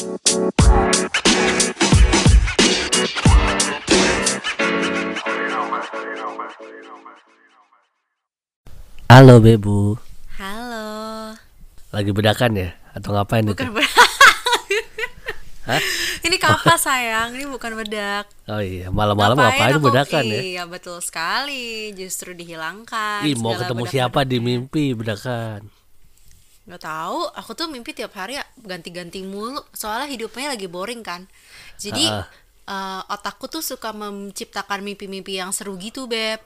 Halo Bebu, Halo. lagi bedakan ya? Atau ngapain itu? Bukan bedak. Hah? Ini kapas sayang, ini bukan bedak. Oh iya, malam-malam ngapain aku- bedakan ya? Iya betul sekali, justru dihilangkan. Ih, mau ketemu bedak- siapa di mimpi bedakan? Nggak tahu, aku tuh mimpi tiap hari ya ganti-ganti mulu. Soalnya hidupnya lagi boring kan. Jadi Ah. eh, otakku tuh suka menciptakan mimpi-mimpi yang seru gitu beb.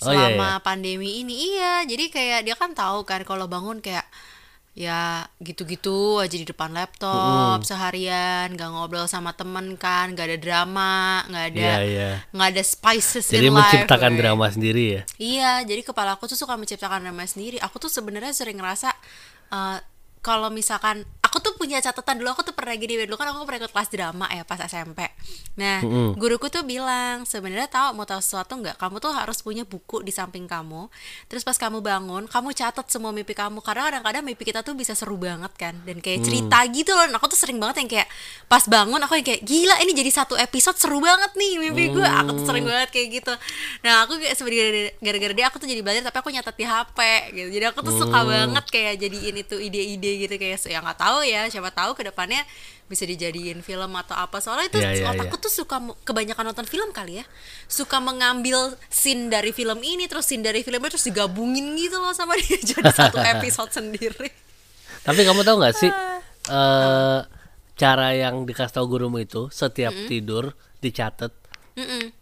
Oh, iya, Selama pandemi ini iya. Jadi kayak dia kan tahu kan kalau bangun kayak ya gitu-gitu aja di depan laptop seharian, nggak ngobrol sama temen kan, nggak ada drama, nggak ada Iya, iya. nggak ada spices Jadi in life. menciptakan weh. drama sendiri ya? Iya, jadi kepala aku tuh suka menciptakan drama sendiri. Aku tuh sebenarnya sering ngerasa eh, kalau misalkan aku tuh punya catatan dulu aku tuh pernah gini dulu kan aku pernah ikut kelas drama ya pas SMP. Nah, guruku tuh bilang sebenarnya tahu mau tahu sesuatu nggak? Kamu tuh harus punya buku di samping kamu. Terus pas kamu bangun, kamu catat semua mimpi kamu karena kadang-kadang mimpi kita tuh bisa seru banget kan dan kayak cerita gitu loh. Nah, aku tuh sering banget yang kayak pas bangun aku yang kayak gila ini jadi satu episode seru banget nih mimpi gue. Aku tuh sering banget kayak gitu. Nah, aku kayak sebenarnya gara-gara dia aku tuh jadi belajar tapi aku nyatet di HP gitu. Jadi aku tuh suka banget kayak jadiin itu ide-ide gitu kayak ya nggak tahu ya, siapa tahu ke depannya bisa dijadiin film atau apa. Soalnya itu Iya, iya, otakku tuh suka kebanyakan nonton film kali ya. Suka mengambil scene dari film ini terus scene dari film itu terus digabungin gitu loh sama dia jadi satu episode sendiri. Tapi kamu tahu nggak sih eh cara yang dikasih tahu gurumu itu setiap tidur dicatat Mm-mm.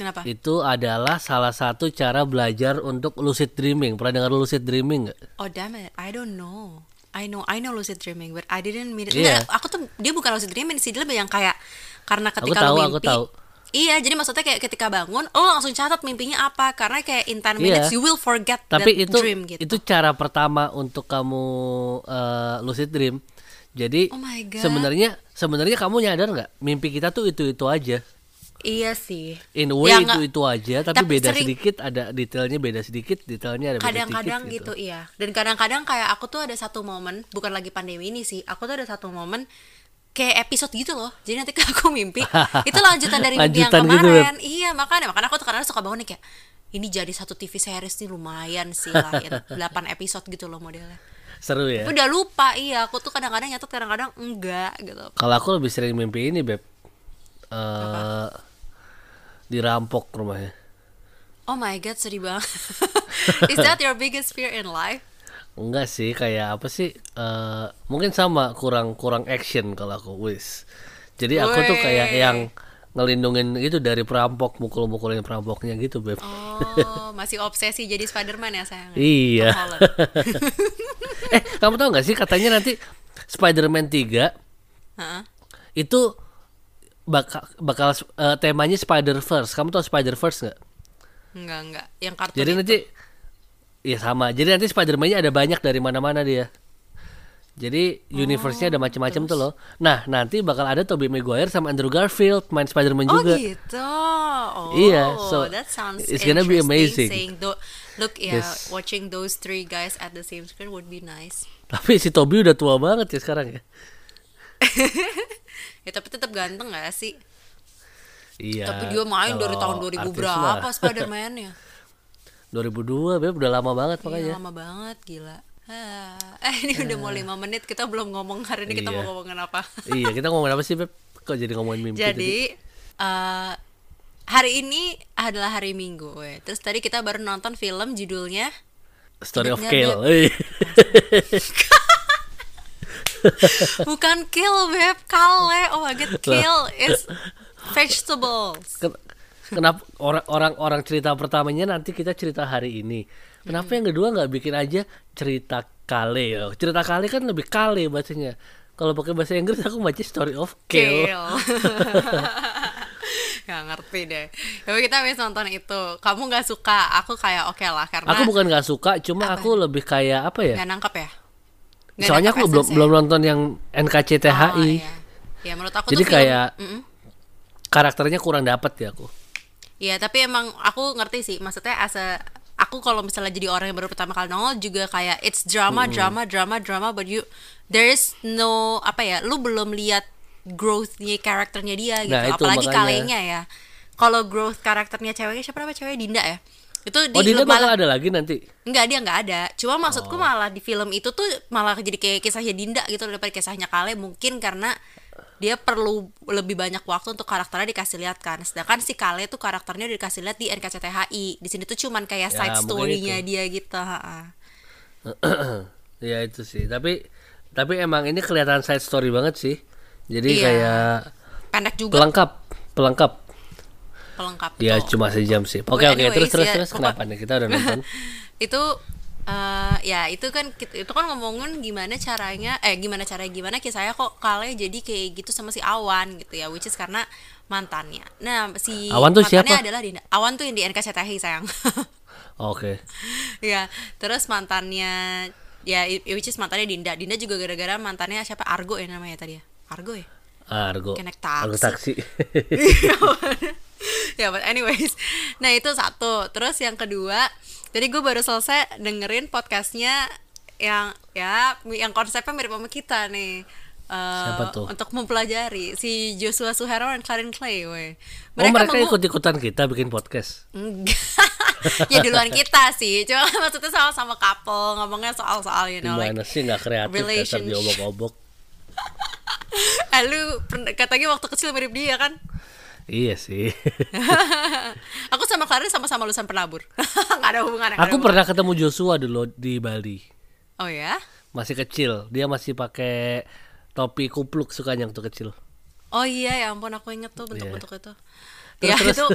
kenapa? itu adalah salah satu cara belajar untuk lucid dreaming. Pernah dengar lucid dreaming nggak? oh damn it. I don't know I know I know lucid dreaming but I didn't mean it Iya. Nggak, aku tuh dia bukan lucid dreaming sih dia lebih yang kayak karena ketika tahu, lu aku mimpi tahu. Iya, jadi maksudnya kayak ketika bangun, lo langsung catat mimpinya apa, karena kayak in 10 Iya. minutes you will forget Tapi that itu dream gitu. itu cara pertama untuk kamu eh, lucid dream. Jadi Oh sebenarnya sebenarnya kamu nyadar nggak mimpi kita tuh itu itu aja. Iya sih. In a way Ya, itu itu aja, tapi, tapi beda sering- sedikit ada detailnya beda sedikit, detailnya ada beda kadang-kadang sedikit gitu. iya. Dan kadang-kadang kayak aku tuh ada satu momen bukan lagi pandemi ini sih aku tuh ada satu momen kayak episode gitu loh. Jadi nanti aku mimpi itu lanjutan dari mimpi yang gitu, kemarin. Iya makanya makanya aku tuh kadang suka bangun nih kayak ini jadi satu TV series nih lumayan sih lah ya, 8 episode gitu loh modelnya. Seru ya. Tapi udah lupa iya. Aku tuh kadang-kadang nyatet kadang-kadang enggak gitu. Kalau aku lebih sering mimpi ini, Beb. Eh dirampok rumahnya. oh my god sedih banget is that your biggest fear in life Enggak sih, kayak apa sih? eh mungkin sama kurang kurang action kalau aku wis. Jadi aku tuh kayak yang ngelindungin itu dari perampok, mukul-mukulin perampoknya gitu, Beb. oh masih obsesi jadi Spiderman ya sayang Iya. Tom Holland. eh, kamu tahu nggak sih katanya nanti Spider-Man 3 Heeh. itu bakal bakal eh, temanya Spider-Verse. Kamu tahu Spider-Verse nggak? Enggak, enggak. Yang kartun Jadi itu. nanti ya sama. Jadi nanti Spider-Man-nya ada banyak dari mana-mana dia. Jadi universe-nya ada macam-macam tuh loh. Nah, nanti bakal ada Tobey Maguire sama Andrew Garfield main Spider-Man Oh juga. gitu. Oh, Iya, so that sounds it's gonna be amazing. Saying look, yeah, Yes. watching those three guys at the same screen would be nice. Tapi si Tobey udah tua banget ya sekarang ya. Ya tapi tetap ganteng gak sih? Iya. tapi dia main dari tahun kalau 2000 artis berapa mah. Spider-Man-nya? 2002, Beb, udah lama banget Iya, makanya. lama banget, gila. Eh ini udah mau lima menit kita belum ngomong hari ini kita Iya. mau ngomongin apa? iya, kita ngomongin apa sih, Beb? Kok jadi ngomongin mimpi tadi? Jadi eh, hari ini adalah hari Minggu, weh. Terus tadi kita baru nonton film judulnya Story of Kale. Bukan kill beb, kale. Oh my god, kill is vegetables. Ken- Kenapa orang-orang orang cerita pertamanya nanti kita cerita hari ini. Kenapa yang kedua nggak bikin aja cerita kale ya? Cerita kale kan lebih kale bacanya. Kalau pakai bahasa Inggris aku baca Story of Kale. Gak ngerti deh. Tapi kita habis nonton itu. Kamu nggak suka? Aku kayak oke lah karena Aku bukan nggak suka, cuma aku lebih kayak apa ya? nggak nangkep ya. Nggak Soalnya aku belum belum nonton yang NKCTHI. Oh, iya. Ya menurut aku Jadi tuh film- kayak Mm-mm. karakternya kurang dapet ya aku. Iya, tapi emang aku ngerti sih. Maksudnya as a aku kalau misalnya jadi orang yang baru pertama kali nongol juga kayak it's drama, drama, drama, drama, but you there is no apa ya, lu belum lihat growthnya karakternya dia gitu Nah, apalagi makanya. kalenya ya kalau growth karakternya ceweknya siapa namanya cewek Dinda ya itu di Oh, Dinda malah- ada lagi nanti. Enggak dia nggak ada. Cuma Oh. maksudku malah di film itu tuh malah jadi kayak kisahnya Dinda gitu daripada kisahnya Kale mungkin karena dia perlu lebih banyak waktu untuk karakternya dikasih lihat kan. Sedangkan si Kale tuh karakternya udah dikasih lihat di NKCTHI. Di sini tuh cuman kayak Ya, side story-nya dia gitu, ya itu sih. Tapi tapi emang ini kelihatan side story banget sih. Jadi Iya. kayak Pendek juga pelengkap, pelengkap. Pelengkap Ya betul. cuma sejam sih. Oke But oke terus terus ya, terus kenapa nih kita udah nonton? itu eh ya itu kan itu kan ngomongin gimana caranya eh gimana caranya gimana kisahnya kok Kale jadi kayak gitu sama si Awan gitu ya which is karena mantannya nah si Awan tuh mantannya siapa? adalah Dinda Awan tuh yang di NKCTHI sayang Oke. ya terus mantannya ya which is mantannya Dinda Dinda juga gara-gara mantannya siapa Argo ya namanya tadi ya Argo ya Argo. Kayak naik Argo taksi. ya but anyways nah itu satu terus yang kedua jadi gue baru selesai dengerin podcastnya yang ya yang konsepnya mirip sama kita nih Eh, Siapa tuh? untuk mempelajari si Joshua Suhero dan Karin Clay weh. oh mereka ikut-ikutan kita bikin podcast. Ya duluan kita sih cuma maksudnya sama-sama couple ngomongnya soal-soal you know like Gimana sih nggak kreatif dasar relationship. diobok-obok. eh, lu katanya waktu kecil mirip dia kan Iya sih. aku sama Karin sama-sama lulusan penabur nggak ada hubungannya nggak ada Aku pernah ketemu Joshua dulu di Bali. oh ya Masih kecil, dia masih pakai topi kupluk sukanya waktu kecil. Oh iya ya ampun aku inget tuh bentuk-bentuk itu. Terus, ya terus. itu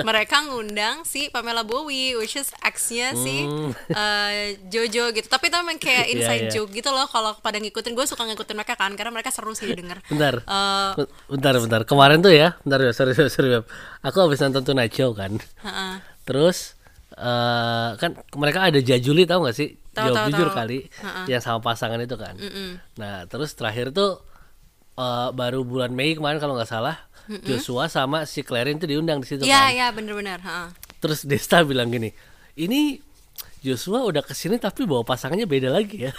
mereka ngundang si Pamela Bowie which is ex-nya si eh, Jojo gitu. Tapi itu memang kayak Hmm. Iya, inside iya. joke gitu loh kalau pada ngikutin gue suka ngikutin mereka kan karena mereka seru sih denger. Bentar. Eh, bentar, bentar. Kemarin tuh ya, bentar ya, sorry, sorry, sorry. Aku habis nonton Tonight Show kan. heeh. Terus eh kan mereka ada Jajuli tahu nggak sih? Tahu, Jawab tahu, jujur tahu. kali, yang sama pasangan itu kan. Nah, terus terakhir tuh eh, baru bulan Mei kemarin kalau nggak salah, Joshua sama si Clarin tuh diundang di situ Iya kan. iya bener-bener. heeh. Terus Desta bilang gini, ini Joshua udah ke sini tapi bawa pasangannya beda lagi ya.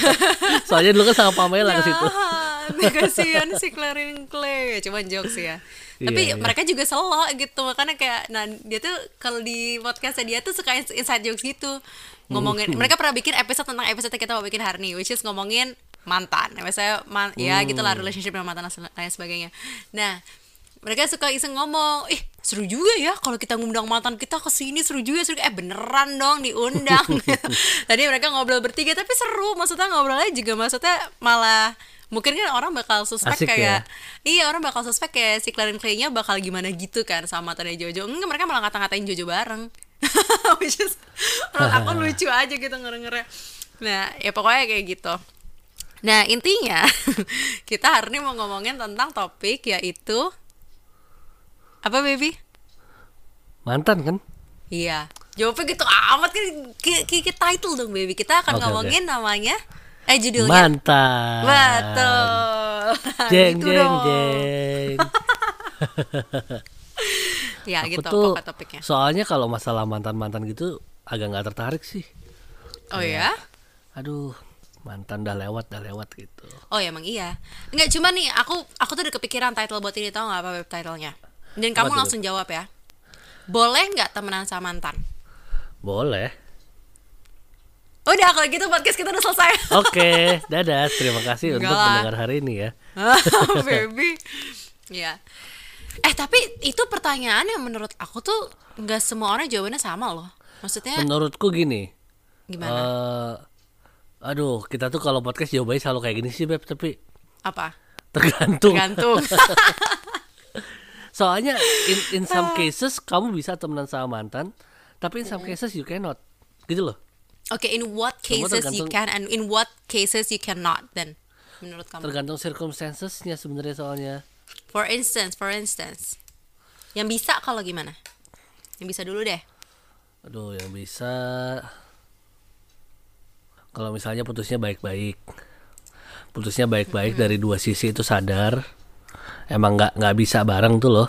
Soalnya dulu kan sama Pamela ke situ. Jahat, kasihan si Clarin Clay cuman jokes ya tapi Iya, iya. mereka juga selo gitu makanya kayak nah dia tuh kalau di podcastnya dia tuh suka ins- inside jokes gitu ngomongin mereka pernah bikin episode tentang episode yang kita mau bikin hari ini which is ngomongin mantan misalnya man, ya gitulah relationship dengan mantan dan lain sebagainya nah mereka suka iseng ngomong ih seru juga ya kalau kita ngundang mantan kita ke sini seru juga seru. Eh beneran dong diundang. Tadi mereka ngobrol bertiga tapi seru. Maksudnya ngobrolnya juga maksudnya malah mungkin kan orang bakal suspek Asik kayak ya? iya orang bakal suspek kayak si Clarin Clay-nya bakal gimana gitu kan sama mantannya Jojo. Enggak mereka malah ngata-ngatain Jojo bareng. Which is menurut aku lucu aja gitu ngerengernya nah ya pokoknya kayak gitu. Nah intinya kita hari ini mau ngomongin tentang topik yaitu apa baby Mantan kan? iya jawabnya gitu amat kan ki- ki- ki- title dong baby kita akan Oke, ngomongin namanya eh judulnya Mantan. betul Jeng Gitu jeng dong. jeng. ya Aku gitu tuh pokok topiknya soalnya kalau masalah mantan-mantan gitu agak nggak tertarik sih. oh ya Aduh, mantan udah lewat, udah lewat gitu. Oh ya emang iya. Enggak cuma nih aku aku tuh udah kepikiran title buat ini tau nggak apa web titlenya. Dan kamu langsung jawab ya. Boleh nggak temenan sama mantan? Boleh. Udah kalau gitu podcast kita udah selesai. Oke, dadah. Terima kasih Enggak untuk lah. mendengar hari ini ya. Baby. Ya. Eh tapi itu pertanyaan yang menurut aku tuh nggak semua orang jawabannya sama loh. Maksudnya Menurutku gini. gimana? eh aduh, kita tuh kalau podcast jawabannya selalu kayak gini sih, Beb, tapi Apa? tergantung. Tergantung. Soalnya in, in some cases kamu bisa temenan sama mantan, tapi in some cases you cannot. Gitu loh. Oke, in what cases you can and in what cases you cannot then? Menurut kamu? Tergantung circumstancesnya sebenarnya soalnya. For instance, for instance. Yang bisa kalau gimana? Yang bisa dulu deh. Aduh, yang bisa kalau misalnya putusnya baik-baik. Putusnya baik-baik dari dua sisi itu sadar. Emang nggak nggak bisa bareng tuh loh.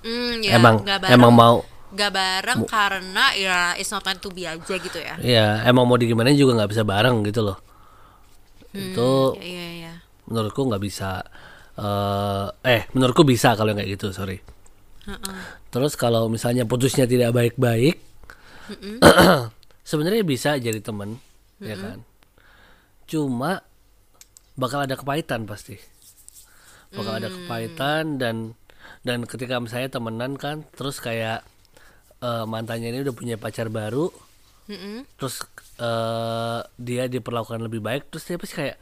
Hmm, ya, emang bareng, emang mau nggak bareng karena ya it's not meant to be aja gitu ya. ya emang mau digimana juga nggak bisa bareng gitu loh. itu Iya, iya, iya. menurutku nggak bisa eh eh menurutku bisa kalau kayak gitu sorry terus kalau misalnya putusnya tidak baik-baik sebenarnya bisa jadi temen ya kan cuma bakal ada kepahitan pasti bakal ada kepahitan dan dan ketika misalnya temenan kan terus kayak eh, mantannya ini udah punya pacar baru Mm-mm. terus eh, dia diperlakukan lebih baik terus dia pasti kayak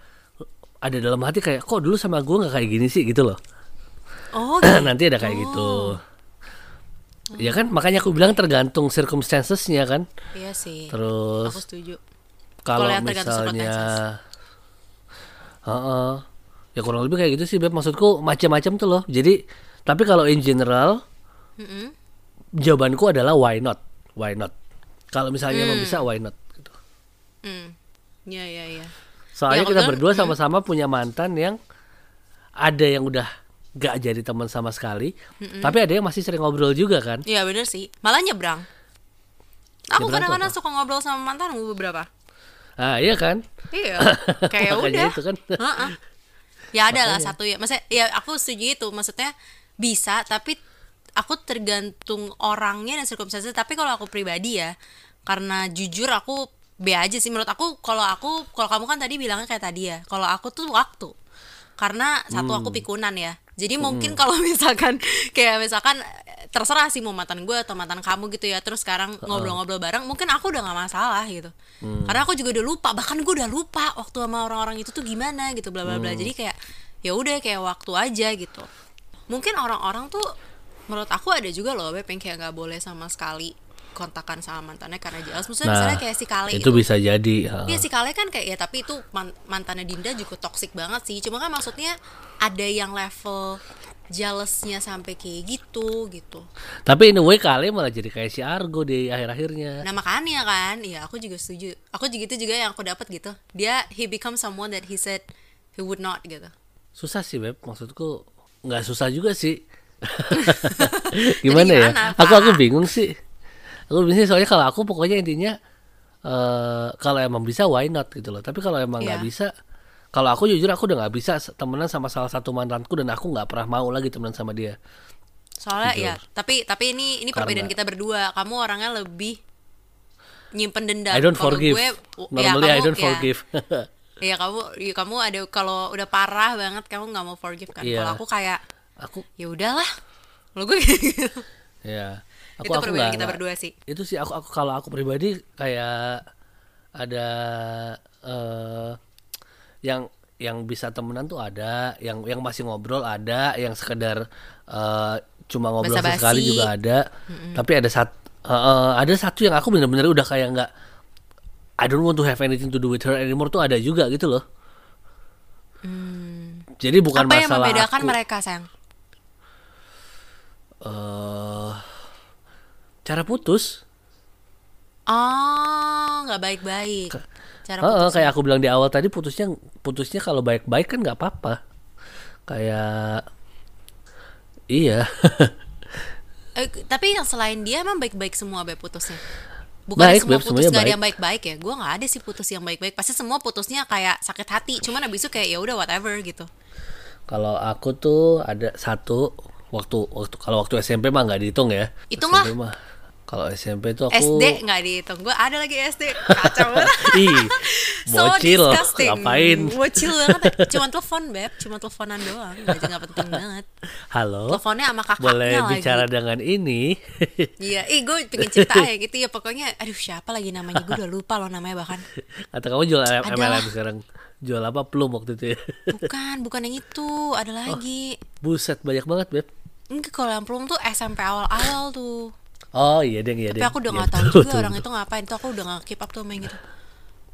ada dalam hati kayak kok dulu sama gue nggak kayak gini sih? gitu loh. Oh, nanti ada kayak gitu. Ya kan? Makanya aku bilang tergantung circumstancesnya kan. Iya sih. terus Aku setuju. kalau misalnya Heeh. Ya kurang lebih kayak gitu sih beb maksudku macam-macam tuh loh jadi tapi kalau in general Mm-mm. jawabanku adalah why not why not kalau misalnya Hmm. emang bisa why not gitu. Mm. Iya, iya, iya. soalnya Ya, kita berdua sama-sama punya mantan yang ada yang udah gak jadi teman sama sekali tapi ada yang masih sering ngobrol juga kan Iya, bener sih. Malah nyebrang. Aku kadang-kadang suka ngobrol sama mantan gue beberapa. ah iya kan Iya, kayak udah. itu kan Heeh. Ya ada lah satu ya. Maksudnya ya aku setuju itu. Maksudnya bisa tapi aku tergantung orangnya dan circumstances. Tapi kalau aku pribadi ya, karena jujur aku B aja sih menurut aku. Kalau aku, kalau kamu kan tadi bilangnya kayak tadi ya. Kalau aku tuh waktu. Karena satu aku pikunan ya. Jadi mungkin kalau misalkan kayak misalkan eh, terserah sih mau mantan gue atau mantan kamu gitu ya. Terus sekarang ngobrol-ngobrol bareng, mungkin aku udah nggak masalah gitu. Karena aku juga udah lupa. Bahkan gue udah lupa waktu sama orang-orang itu tuh gimana gitu bla bla bla. Jadi kayak ya udah kayak waktu aja gitu. Mungkin orang-orang tuh menurut aku ada juga loh Beb yang kayak nggak boleh sama sekali kontakan sama mantannya karena jelas. Maksudnya nah misalnya kayak si Kale itu bisa jadi. Iya si Kale kan kayak ya tapi itu man- mantannya Dinda juga toxic banget sih. Cuma kan maksudnya ada yang level jealousnya sampai kayak gitu gitu. tapi in a way kali malah jadi kayak si Argo di akhir-akhirnya Nah makanya kan, ya aku juga setuju. Aku juga itu juga yang aku dapat gitu. Dia he become someone that he said he would not gitu. susah sih beb maksudku nggak susah juga sih gimana, ya gimana, aku aku bingung sih aku sih soalnya kalau aku pokoknya intinya eh kalau emang bisa why not gitu loh tapi kalau emang nggak Iya. bisa kalau aku jujur aku udah nggak bisa temenan sama salah satu mantanku dan aku nggak pernah mau lagi temenan sama dia Soalnya Jujur. ya, tapi tapi ini ini perbedaan Karena- kita berdua. Kamu orangnya lebih nyimpen dendam. I don't forgive gue, ya, normally I kamu- don't ya, forgive Iya kamu, ya, kamu ada kalau udah parah banget kamu nggak mau forgive kan. Iya. Kalau aku kayak aku ya udahlah. Lo gue gitu. ya aku itu aku perbedaan kita berdua sih. itu sih aku aku kalau aku pribadi kayak ada eh yang yang bisa temenan tuh ada yang yang masih ngobrol ada yang sekedar eh, cuma ngobrol Basa-basi. sekali juga ada tapi ada sat eh, eh, ada satu yang aku bener-bener udah kayak nggak I don't want to have anything to do with her anymore tuh ada juga gitu loh jadi bukan Hmm. Apa yang masalah membedakan aku, mereka sayang? eh, cara putus Oh, nggak baik-baik. Cara putus. kayak aku bilang di awal tadi putusnya putusnya kalau baik-baik kan nggak apa-apa. Kayak iya. Eh, tapi yang selain dia emang baik-baik semua Beb putusnya. Bukan Baik, semua putus gak ada baik. yang baik-baik ya. Gue nggak ada sih putus yang baik-baik. Pasti semua putusnya kayak sakit hati. Cuman abis itu kayak ya udah whatever gitu. kalau aku tuh ada satu waktu waktu kalau waktu SMP mah nggak dihitung ya. Hitung SMP mah. Kalau SMP tuh aku SD nggak dihitung. Gue ada lagi SD. Kacau banget. Ih, so bocil disgusting. ngapain? Bocil banget. Cuma telepon Beb. Cuma teleponan doang. Gak nggak penting banget. Halo. Teleponnya sama kakaknya Boleh lagi. bicara dengan ini? Iya, ih gue pengen cerita ya gitu ya pokoknya. Aduh siapa lagi namanya? Gue udah lupa loh namanya bahkan. Atau kamu jual MLM lah. sekarang? Jual apa plum waktu itu ya? Bukan, bukan yang itu. Ada lagi. Buset banyak banget beb. Enggak kalau yang belum tuh SMP awal-awal tuh. Oh iya deng iya Tapi deng. aku udah Iya, nggak tahu betul, juga betul, orang betul. itu ngapain tuh aku udah nggak keep up tuh main gitu.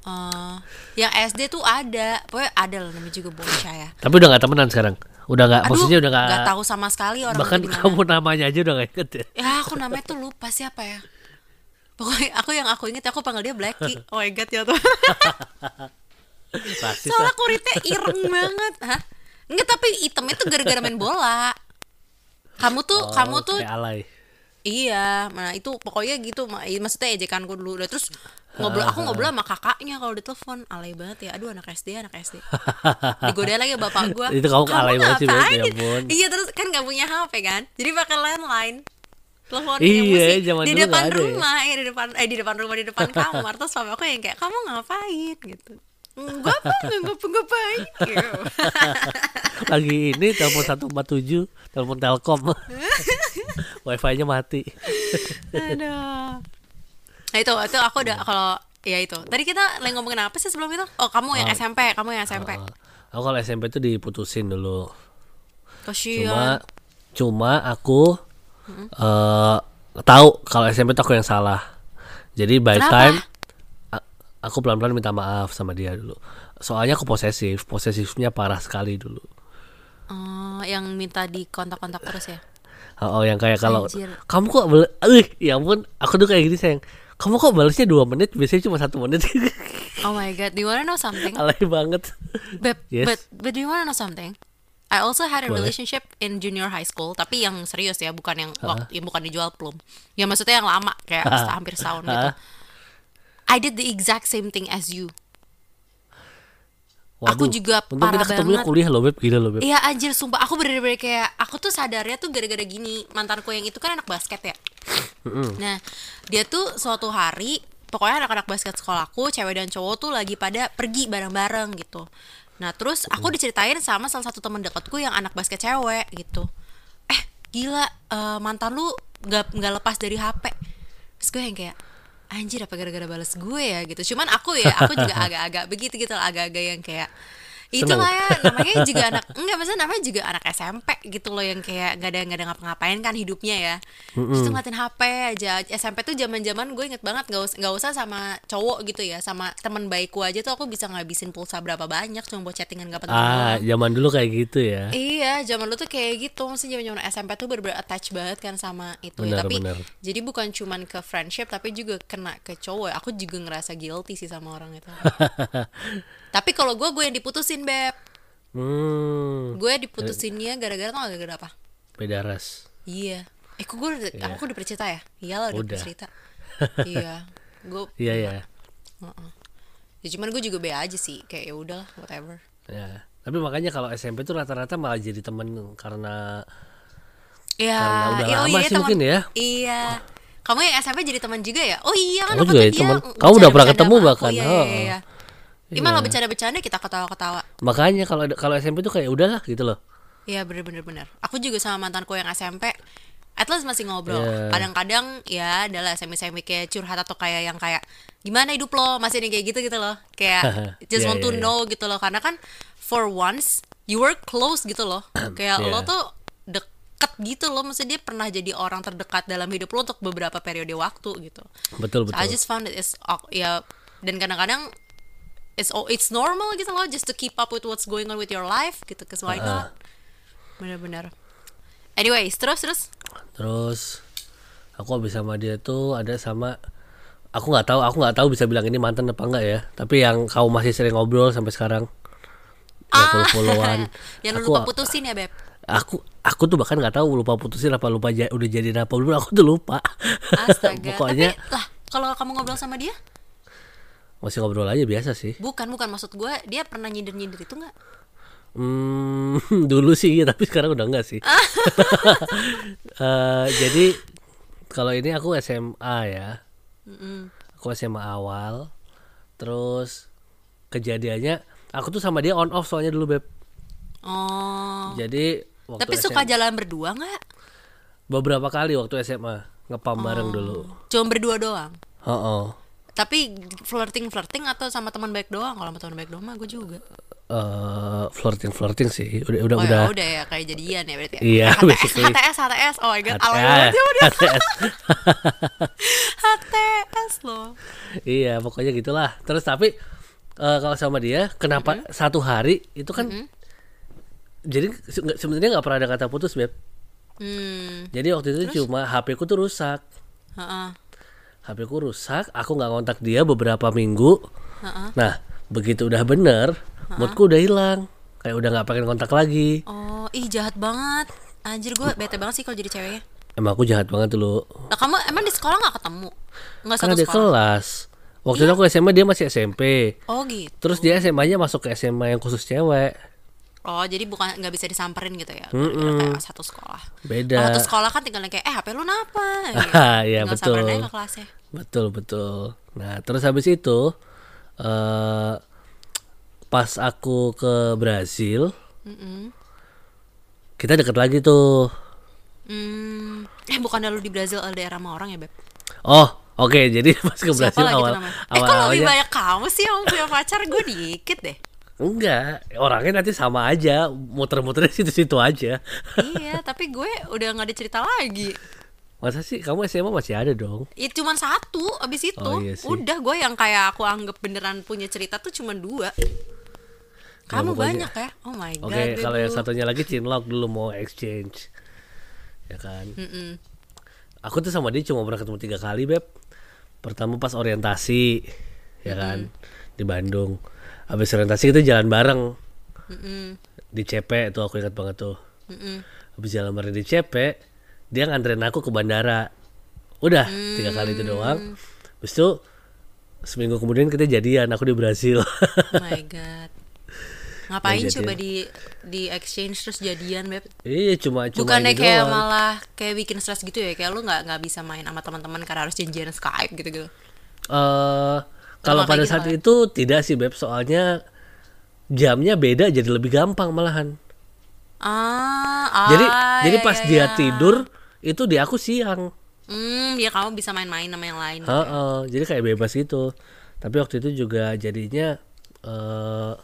Eh, yang SD tuh ada, pokoknya ada loh namanya juga bocah ya. Tapi udah nggak temenan sekarang. Udah nggak, maksudnya udah nggak. nggak tahu sama sekali orang Bahkan kamu namanya aja udah nggak inget ya. Ya aku namanya tuh lupa siapa ya. Pokoknya aku yang aku inget aku panggil dia Blacky. Oh my god ya tuh. Soalnya lah. kulitnya ireng banget. Hah? Enggak tapi hitamnya tuh gara-gara main bola. Kamu tuh Oh, kamu tuh alay. Iya, nah itu pokoknya gitu, maksudnya ejekanku dulu. Udah terus ngobrol, aku ngobrol sama kakaknya kalau ditelepon, alay banget ya. Aduh anak SD, anak SD. Digodain lagi bapak gua. Itu kamu alay banget sih, ya ngapain?" ampun. Iya terus kan nggak punya HP kan, jadi pakai landline. Telepon Iya, musik di depan nggak ya. rumah, ya di depan eh di depan rumah di depan kamar. Terus papa aku yang kayak kamu ngapain gitu. Enggak apa, enggak ngapa ngapain. Gitu. Lagi ini telepon 147, telepon Telkom. Wifi-nya mati. Aduh. Nah itu itu aku udah kalau ya itu. Tadi kita lagi ngomongin apa sih sebelum itu? Oh, kamu yang SMP, kamu yang SMP. Uh, aku kalau SMP tuh diputusin dulu. Cuma Kasihan. cuma aku eh tahu kalau SMP tuh aku yang salah. Jadi by Kenapa? time aku pelan-pelan minta maaf sama dia dulu. Soalnya aku posesif, posesifnya parah sekali dulu. Oh, yang minta di kontak-kontak terus ya. Oh, oh, yang kayak kalau kamu kok bal eh ya ampun, aku tuh kayak gini sayang. Kamu kok balasnya dua menit, biasanya cuma satu menit. Oh my god, do you wanna know something? Alay banget. But Yes. but but do you wanna know something? I also had a Boleh. relationship in junior high school, tapi yang serius ya, bukan yang waktu, yang bukan dijual plum. Ya maksudnya yang lama, kayak setahun- hampir setahun gitu. I did the exact same thing as you. Aku juga parah kita ketemunya banget. kuliah loh, Beb. Gila loh, Beb. Iya anjir sumpah aku bener-bener kayak aku tuh sadarnya tuh gara-gara gini mantanku yang itu kan anak basket ya. Nah dia tuh suatu hari pokoknya anak-anak basket sekolahku cewek dan cowok tuh lagi pada pergi bareng-bareng gitu. Nah terus aku diceritain sama salah satu temen dekatku yang anak basket cewek gitu. Eh gila eh, mantan lu nggak nggak lepas dari HP. Terus gue yang kayak anjir apa gara-gara balas gue ya gitu. Cuman aku ya aku juga agak-agak begitu gitu agak-agak yang kayak itu lah ya namanya juga anak enggak maksudnya namanya juga anak SMP gitu loh yang kayak nggak ada nggak ada ngapa-ngapain kan hidupnya ya terus tuh ngeliatin HP aja SMP tuh zaman zaman gue inget banget nggak usah nggak usah sama cowok gitu ya sama teman baikku aja tuh aku bisa ngabisin pulsa berapa banyak cuma buat chattingan gak penting Ah, zaman dulu kayak gitu ya. Iya, zaman lu tuh kayak gitu. Maksudnya zaman zaman SMP tuh bener-bener attach banget kan sama itu ya. Benar, Tapi benar. jadi bukan cuman ke friendship tapi juga kena ke cowok. Aku juga ngerasa guilty sih sama orang itu. tapi kalau gue gue yang diputusin beb. Hmm, Gue diputusinnya gara-gara tau gak gara-gara apa? beda ras. Iya. Eh kok gue udah, aku udah bercerita ya? Iyalah udah, Udah. bercerita. iya. Gue Iya ya. ya cuman gue juga be aja sih kayak ya udahlah whatever. Ya. Tapi makanya kalau SMP tuh rata-rata malah jadi temen karena Iya, Karena udah iya, lama sih teman- mungkin ya. Iya. Kamu yang SMP jadi teman juga ya? Oh iya kan aku juga ya teman. Kamu udah pernah ketemu bahkan, Iya, oh. iya, iya. Ini malah bercanda-bercanda kita ketawa-ketawa. makanya kalau kalau SMP tuh kayak udahlah gitu loh. Iya bener-bener bener. Aku juga sama mantanku yang SMP At least masih ngobrol. Iya. Kadang-kadang ya adalah semi-semi kayak curhat atau kayak yang kayak gimana hidup lo masih nih kayak gitu gitu loh. Kayak just Iya, want to iya, iya. know gitu loh. Karena kan for once you were close gitu loh. kayak Iya. lo tuh deket gitu loh. Maksudnya dia pernah jadi orang terdekat dalam hidup lo untuk beberapa periode waktu gitu. Betul So betul. I just found it is ya dan kadang-kadang it's oh, it's normal gitu loh just to keep up with what's going on with your life gitu cause why not bener-bener anyways terus terus Terus aku habis sama dia tuh ada sama aku nggak tahu aku nggak tahu bisa bilang ini mantan apa enggak ya. Tapi yang kau masih sering ngobrol sampai sekarang. Ya follow-followan. yang lu Aku- lupa putusin ya beb Aku aku tuh bahkan nggak tahu lupa putusin apa lupa udah jadi apa belum aku tuh lupa. astaga Pokoknya tapi lah kalau kamu ngobrol sama dia masih ngobrol aja biasa sih. bukan bukan maksud gue dia pernah nyindir nyindir itu nggak Hmm, dulu sih tapi sekarang udah enggak sih. Eh, jadi kalau ini aku SMA ya. Aku SMA awal. Terus kejadiannya aku tuh sama dia on off soalnya dulu beb. oh Jadi waktu tapi SM suka jalan berdua nggak beberapa kali waktu SMA ngepam bareng dulu. cuma berdua doang Oh, tapi flirting flirting atau sama teman baik doang kalau sama teman baik doang mah gue juga eh flirting flirting sih. Udah udah oh udah. ya udah ya kayak jadian ya berarti ya Iya, HTS basically. HTS HTS oh my god HTS. banget ya udah HTS. HTS loh Iya, pokoknya gitulah. Terus tapi eh, kalau sama dia, kenapa satu hari itu kan jadi se- nggak- sebenarnya nggak pernah ada kata putus beb. hmm Jadi waktu itu cuma HP ku tuh rusak. heeh HP ku rusak, aku nggak kontak dia beberapa minggu. heeh Nah, begitu udah bener, moodku udah hilang. Kayak udah nggak pengen kontak lagi. oh ih jahat banget anjir gue bete banget sih kalau jadi ceweknya Emang aku jahat banget dulu. Lah, kamu emang di sekolah nggak ketemu nggak Karena satu sekolah kelas. Waktu itu aku SMA dia masih SMP. oh gitu Terus dia SMA-nya masuk ke SMA yang khusus cewek. Oh jadi bukan nggak bisa disamperin gitu ya gara-gara kayak satu sekolah Beda. Kalau satu sekolah kan tinggal kayak eh HP lu napa gitu. Iya, Tinggal betul. samperin aja ke kelasnya Betul betul. Nah terus habis itu eh pas aku ke Brazil, Mm-mm. kita deket lagi tuh. Hmm, eh bukan lu di Brazil LDR sama orang ya beb? Oh oke jadi pas ke Brazil awal namanya? Eh awal kok lebih banyak kamu sih yang punya pacar gue dikit deh. Enggak orangnya nanti sama aja muter-muternya situ-situ aja. iya, tapi gue udah nggak ada cerita lagi. Masa sih kamu SMA masih ada dong? Ya cuman satu, abis itu Oh, iya sih. udah gue yang kayak aku anggap beneran punya cerita tuh cuman dua. Kamu banyak ya? Oh my god. Oke, kalau yang satunya lagi Cinlok dulu mau exchange. Ya kan. Mm-mm. Aku tuh sama dia cuma pernah ketemu tiga kali, Beb. Pertama pas orientasi, ya kan, di Bandung. Habis orientasi kita jalan bareng Mm-mm. di CP tuh aku ingat banget tuh. Habis jalan bareng di CP, dia nganterin aku ke bandara. Udah, tiga kali itu doang. Habis itu seminggu kemudian kita jadian, aku di Brazil. Oh my god. Ngapain Yang coba di di exchange terus jadian beb? iya, cuma cuma Bukannya kayak doang. malah kayak bikin stres gitu ya? Kayak lu nggak nggak bisa main sama teman-teman karena harus janjian Skype gitu-gitu. eh kalau pada saat itu tidak sih beb. Soalnya jamnya beda jadi lebih gampang malahan. Ah, ah jadi jadi ya, pas ya, dia ya. tidur itu di aku siang. Hmm, ya kamu bisa main-main sama yang lain. Heeh, jadi kayak bebas gitu. Tapi waktu itu juga jadinya eh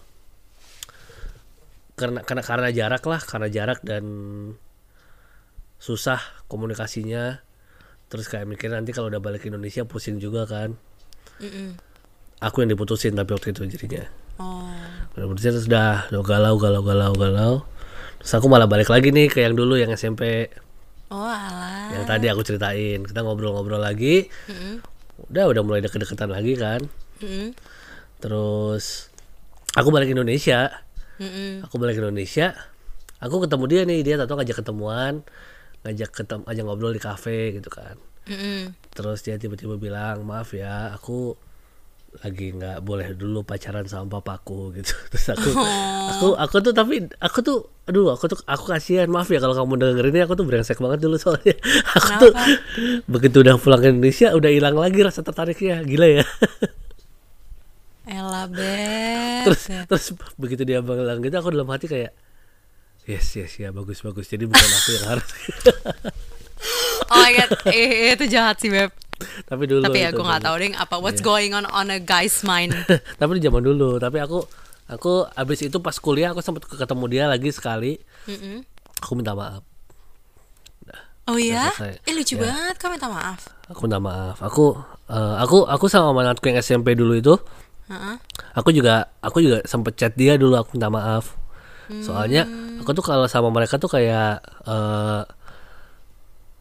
karena karena karena jarak lah karena jarak dan susah komunikasinya. Terus kayak mikir nanti kalau udah balik ke Indonesia pusing juga kan. Mm-mm. Aku yang diputusin tapi waktu itu jadinya. Oh, Udah putusin terus udah, udah galau galau galau galau. Terus aku malah balik lagi nih ke yang dulu yang SMP oh alah. yang tadi aku ceritain. Kita ngobrol-ngobrol lagi. Mm-mm. udah udah mulai deket-deketan lagi kan. Mm-mm. terus aku balik ke Indonesia. Mm-mm. aku balik ke Indonesia. Aku ketemu dia nih dia tahu ngajak ketemuan. Ngajak ketemu ajak ngobrol di kafe gitu kan. Mm-mm. terus dia tiba-tiba bilang maaf ya aku lagi nggak boleh dulu pacaran sama papaku gitu. Terus aku aku aku tuh tapi aku tuh aduh aku tuh aku kasihan maaf ya kalau kamu dengerin ini aku tuh brengsek banget dulu soalnya. Aku tuh begitu udah pulang ke Indonesia udah hilang lagi rasa tertariknya gila ya. Elah terus terus begitu dia bilang gitu aku dalam hati kayak yes yes ya bagus bagus. Jadi bukan aku yang harus. Oh my god, eh, itu jahat sih beb. tapi dulu Tapi aku nggak tahu deh apa what's going on on a guy's mind. tapi di zaman dulu tapi aku aku abis itu pas kuliah aku sempat ketemu dia lagi sekali Mm-mm. aku minta maaf Oh iya? selesai. Eh lucu Ya. banget kamu minta maaf. aku minta maaf aku eh, aku aku sama mantanku yang SMP dulu itu Heeh. aku juga aku juga sempet chat dia dulu aku minta maaf soalnya aku tuh kalau sama mereka tuh kayak eh,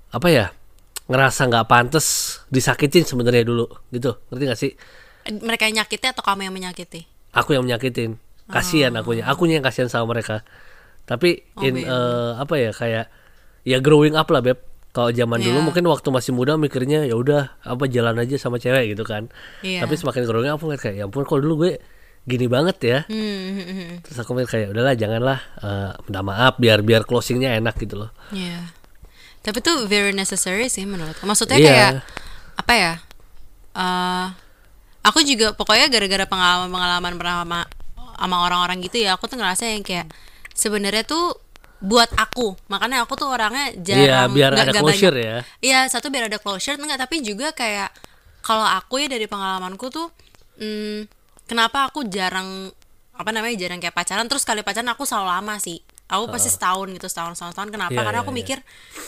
apa ya ngerasa nggak pantas disakitin sebenarnya dulu gitu. Ngerti gak sih? Mereka yang nyakiti atau kamu yang menyakiti? aku yang menyakitin. Kasihan akunya. Akunya yang kasihan sama mereka. Tapi Oh, in eh, apa ya kayak ya growing up lah beb. Kalau zaman dulu Iya. mungkin waktu masih muda mikirnya ya udah apa jalan aja sama cewek gitu kan. Iya. tapi semakin growing up aku kayak ya ampun kalau dulu gue gini banget ya. Hmm, hmm, hmm, hmm. terus aku mikir kayak udahlah janganlah eh, minta maaf biar biar closingnya enak gitu loh. Iya. Tapi itu very necessary sih menurutku. Maksudnya Iya. kayak apa ya? eh aku juga pokoknya gara-gara pengalaman-pengalaman pernah sama, sama orang-orang gitu ya, aku tuh ngerasa yang kayak sebenarnya tuh buat aku. Makanya aku tuh orangnya iya jarang biar nggak- ada nggak closure banyak- ya Iya, satu biar ada closure enggak, tapi juga kayak kalau aku ya dari pengalamanku tuh hmm, kenapa aku jarang apa namanya jarang kayak pacaran terus kali pacaran aku selalu lama sih. Aku pasti setahun gitu, setahun, setahun, setahun. Kenapa? Iya, Karena iya, aku iya. mikir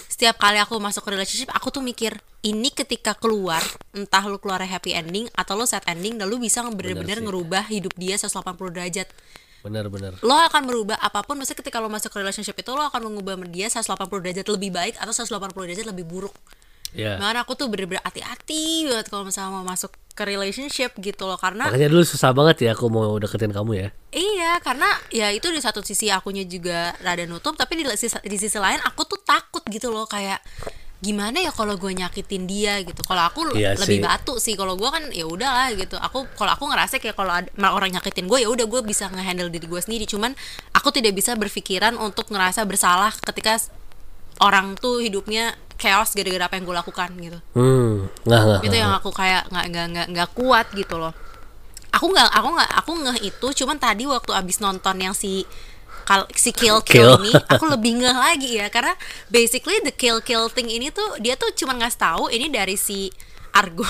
setiap kali aku masuk ke relationship, aku tuh mikir ini ketika keluar, entah lu keluar happy ending atau lu sad ending, dan lu bisa bener-bener ngerubah hidup dia 180 derajat. bener-bener Lo akan merubah apa pun, maksudnya ketika lo masuk ke relationship itu, lo akan mengubah dia 180 derajat lebih baik atau 180 derajat lebih buruk. Ya Makanya aku tuh bener-bener hati-hati banget kalau misalnya mau masuk ke relationship gitu loh karena makanya dulu susah banget ya aku mau deketin kamu ya. Iya karena ya itu di satu sisi akunya juga rada nutup tapi di sisi, di sisi lain aku tuh takut gitu loh kayak gimana ya kalau gue nyakitin dia gitu. Kalau aku Iya lebih sih. batu sih kalau gue kan ya udahlah gitu. Aku kalau aku ngerasa kayak kalau orang nyakitin gue ya udah gue bisa ngehandle diri gue sendiri. Cuman aku tidak bisa berpikiran untuk ngerasa bersalah ketika orang tuh hidupnya chaos gara-gara apa yang gue lakukan gitu Hmm, nggak nggak. itu nggak. yang aku kayak nggak nggak nggak nggak kuat gitu loh aku nggak aku nggak aku ngeh itu cuman tadi waktu abis nonton yang si kal si kill kill, Kill. ini aku lebih ngeh lagi ya karena basically the kill kill thing ini tuh dia tuh cuman ngasih tahu ini dari si Argo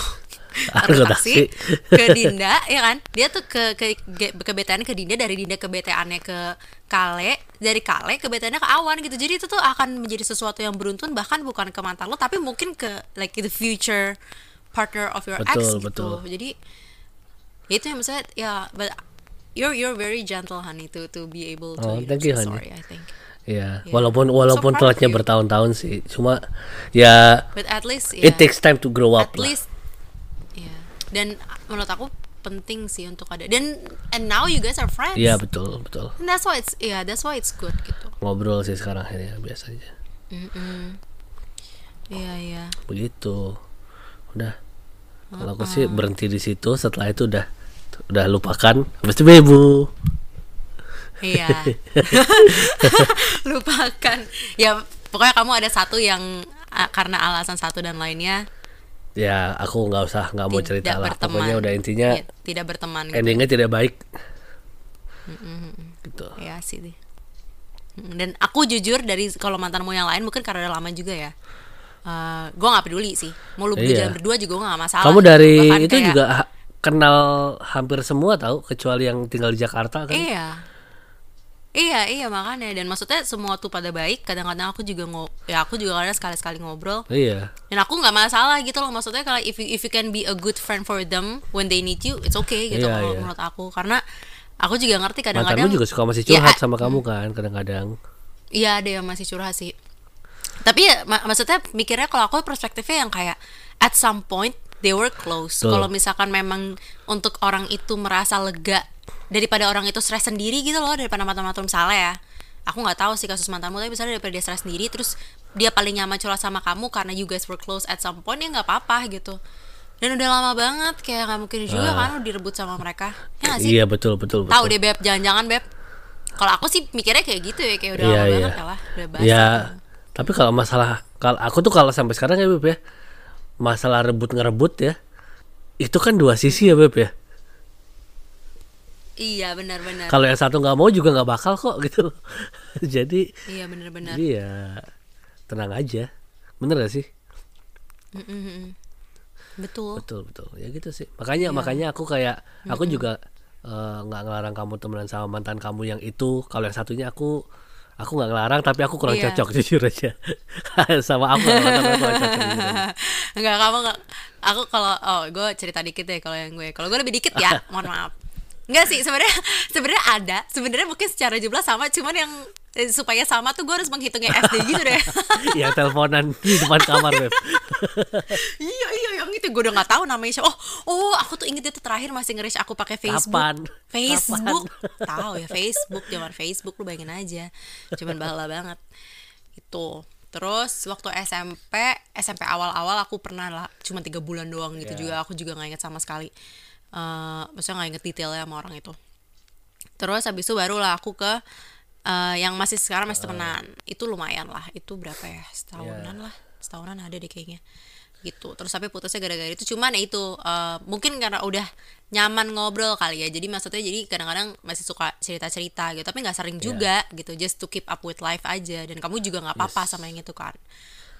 Argo taksi. ke Dinda ya kan dia tuh ke ke ke, ke BTN ke Dinda dari Dinda ke BTN ke Kale dari Kale ke BTN ke Awan gitu jadi itu tuh akan menjadi sesuatu yang beruntun bahkan bukan ke mantan lo tapi mungkin ke like the future partner of your ex Betul, gitu betul. jadi itu yang maksudnya ya but you're you're very gentle honey to to be able to Oh, you know, thank you, say honey. sorry I think Iya, Yeah. walaupun walaupun proud of telatnya bertahun-tahun sih, cuma ya but at least ya it takes time to grow up at lah. least ya dan menurut aku penting sih untuk ada dan and now you guys are friends Iya betul betul. And that's why it's yeah that's why it's good gitu Ngobrol sih sekarang akhirnya biasa aja. iya iya Begitu. Udah. Kalau aku sih berhenti di situ. Setelah itu udah udah lupakan. Habis itu bebu. iya lupakan ya pokoknya kamu ada satu yang karena alasan satu dan lainnya Ya aku nggak usah nggak mau cerita lah. berteman Pokoknya udah intinya Ya, tidak berteman gitu endingnya tidak baik. Gitu. ya sih deh. Mm, dan aku jujur dari kalau mantanmu yang lain mungkin karena udah lama juga ya Eh gue nggak peduli sih mau lu Iya. berjalan berdua juga gue nggak masalah Kamu dari Bahkan itu kayak- juga ha- kenal hampir semua tahu kecuali yang tinggal di Jakarta kan. Iya. Iya, iya makanya dan maksudnya semua tuh pada baik. Kadang-kadang aku juga ngo ya aku juga kadang sekali-sekali ngobrol. Iya. Dan aku nggak masalah gitu loh maksudnya kalau if you, if you can be a good friend for them when they need you, it's okay gitu Iya, kalau iya. menurut aku. Karena aku juga ngerti kadang-kadang Mantanmu juga suka masih Ya, curhat a- sama kamu kan kadang-kadang. Iya ada yang masih curhat sih. Tapi ya mak- maksudnya mikirnya kalau aku perspektifnya yang kayak at some point they were close. Kalau misalkan memang untuk orang itu merasa lega daripada orang itu stres sendiri gitu loh daripada mantan-mantan misalnya ya. Aku nggak tahu sih kasus mantanmu tapi misalnya daripada dia stres sendiri terus dia paling nyaman curhat sama kamu karena you guys were close at some point ya nggak apa-apa gitu. Dan udah lama banget kayak nggak mungkin juga kan lu direbut sama mereka. Ya nggak sih? Iya betul betul betul. Tahu deh beb, jangan-jangan beb. Kalau aku sih mikirnya kayak gitu ya, kayak udah Iya, lama iya. banget ya lah, udah basi. Ya, tapi kalau masalah kalau aku tuh kalau sampai sekarang ya Beb ya, masalah rebut ngerebut ya, itu kan dua sisi ya Beb ya. Iya benar-benar. Kalau yang satu nggak mau juga nggak bakal kok gitu. Jadi, Iya benar-benar. iya tenang aja. Bener gak sih? Mm-mm. Betul. Betul betul. Ya gitu sih. Makanya makanya aku kayak aku juga eh, nggak ngelarang kamu temenan sama mantan kamu yang itu. Kalau yang satunya aku aku nggak ngelarang tapi aku kurang Iya. cocok jujur aja. sama aku kurang cocok. Enggak kamu enggak. Aku kalau oh gue cerita dikit deh kalau yang gue. Kalau gue lebih dikit ya, mohon maaf. Enggak sih sebenarnya sebenarnya ada. Sebenarnya mungkin secara jumlah sama, cuman yang eh, supaya sama tuh gue harus menghitungnya SD gitu deh. ya teleponan di depan kamar Beb. iya iya yang itu gue udah nggak tahu namanya siapa. Oh oh aku tuh inget itu terakhir masih nge aku pakai Facebook. Kapan? Facebook tahu ya Facebook zaman Facebook lu bayangin aja cuman bala banget itu terus waktu SMP SMP awal-awal aku pernah lah cuma tiga bulan doang gitu Iya. juga aku juga nggak inget sama sekali Eh maksudnya nggak inget detailnya sama orang itu. Terus habis itu barulah aku ke eh, yang masih sekarang masih temenan. Itu lumayan lah. Itu berapa ya? Setahunan Iya. lah. Setahunan ada deh kayaknya. Gitu. Terus tapi putusnya gara-gara itu. Cuman ya itu eh, mungkin karena udah nyaman ngobrol kali ya. Jadi maksudnya jadi kadang-kadang masih suka cerita-cerita gitu. Tapi nggak sering Iya. juga gitu. Just to keep up with life aja. Dan kamu juga nggak apa-apa sama yang itu kan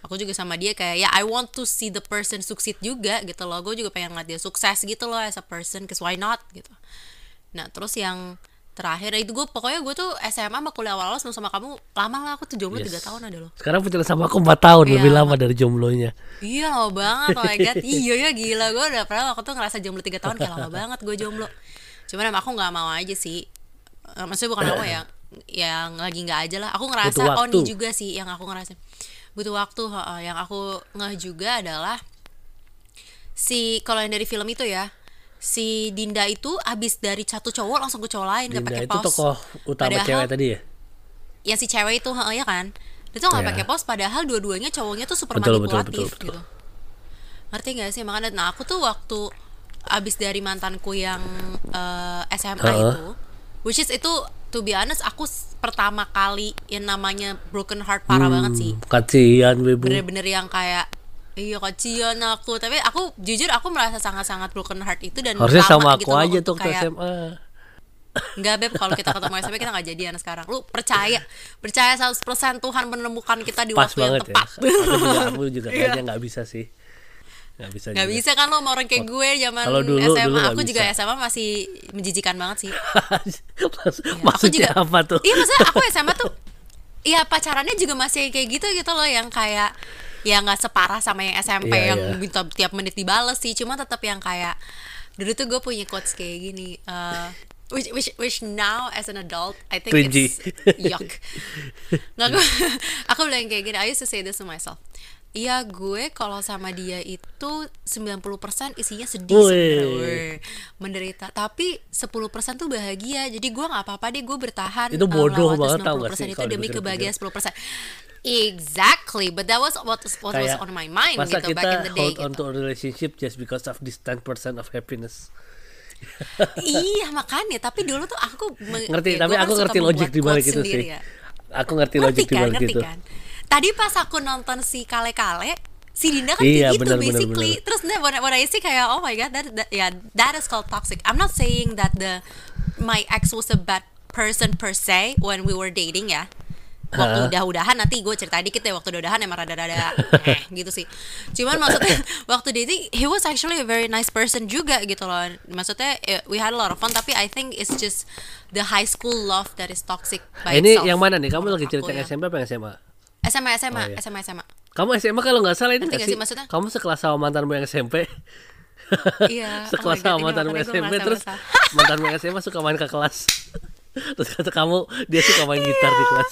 aku juga sama dia kayak ya I want to see the person succeed juga gitu loh. Gue juga pengen ngeliat dia sukses gitu loh as a person cause why not gitu. Nah terus yang terakhir itu gue pokoknya gue tuh SMA sama kuliah awal-awal sebelum sama kamu lama lah aku tuh jomblo Yes. tiga tahun ada loh. Sekarang pacaran sama aku 4 tahun Iya, lebih lama dari jomblonya. Iya lama banget oh my god. Iya ya gila. Gue udah pernah aku tuh ngerasa jomblo 3 tahun Kayak lama banget gue jomblo. Cuman emang aku gak mau aja sih. Eh, Maksudnya bukan aku yang Yang lagi gak aja lah. Aku ngerasa Oh ini juga sih Yang aku ngerasa Butuh waktu heeh. Yang aku ngeh juga adalah Si Kalau yang dari film itu ya Si Dinda itu abis dari satu cowok langsung ke cowok lain Gak Dinda pakai itu pause tokoh utama Padahal- cewek tadi ya? yang si cewek itu ya kan dia tuh nggak Iya. pakai pause padahal dua-duanya cowoknya tuh super Betul, betul, manipulatif betul, betul. gitu ngerti gak sih makanya nah aku tuh waktu abis dari mantanku yang eh, SMA Heeh. itu which is itu to be honest aku pertama kali yang namanya broken heart parah Hmm. banget sih Kasihan Wibu. bener-bener yang kayak iya kecian aku tapi aku jujur aku merasa sangat-sangat broken heart itu dan Harusnya sama aku gitu aja tuh kayak, SMA. Enggak beb kalau kita ketemu SMP kita nggak jadian sekarang lu percaya percaya 100% Tuhan menemukan kita di Pas waktu yang ya. tepat Aku juga, aku juga kayaknya nggak bisa sih. Nggak bisa. nggak bisa kan lo sama orang kayak gue zaman Kalau dulu- SMA dulu aku juga bisa. SMA masih menjijikan banget sih Maksud- Iya, aku juga apa tuh? iya maksudnya aku SMA tuh Iya pacarannya juga masih kayak gitu gitu loh yang kayak ya nggak separah sama yang SMP Iya, yang minta tiap menit dibales sih cuma tetap yang kayak dulu tuh gue punya quotes kayak gini eh, which which which now as an adult I think Cringy. it's yuck nggak aku aku bilang kayak gini I used to say this to myself Iya gue kalau sama dia itu 90% isinya sedih sebenarnya menderita tapi 10% tuh bahagia jadi gue nggak apa-apa deh gue bertahan Itu uh, bodoh banget tau gak 90% sih itu demi dipikir-pikir. kebahagiaan 10% exactly but that was what, was- what was Kayak, on my mind masa gitu kita back in the day hold gitu. on to a relationship just because of this 10% of happiness. iya makanya tapi dulu tuh aku Ngerti, ya, tapi kan aku suka ngerti logik di balik quotes itu sih. ya. Aku ngerti ngerti logik di kan balik ngerti itu. kan tadi pas aku nonton si kale kale si Dinda kan Iya, kayak gitu benar, basically benar. terus nah, when, when I see kayak oh my god that, that yeah that is called toxic I'm not saying that the my ex was a bad person per se when we were dating ya waktu Hah? udah-udahan nanti gue cerita dikit deh waktu udah-udahan emang rada-rada eh gitu sih cuman maksudnya waktu dating he was actually a very nice person juga gitu loh maksudnya eh, we had a lot of fun tapi I think it's just the high school love that is toxic by Ini itself. yang mana nih? Kamu lagi aku cerita ya. SMP apa yang SMA? SMA SMA Oh, iya. SMA SMA Kamu SMA kalau nggak salah ini Ngerti nggak nggak sih? maksudnya? Kamu sekelas sama mantanmu yang SMP. Iya, oh sekelas God, sama mantanmu SMP terus mantanmu yang SMA suka main ke kelas. terus kata kamu dia suka main gitar di kelas.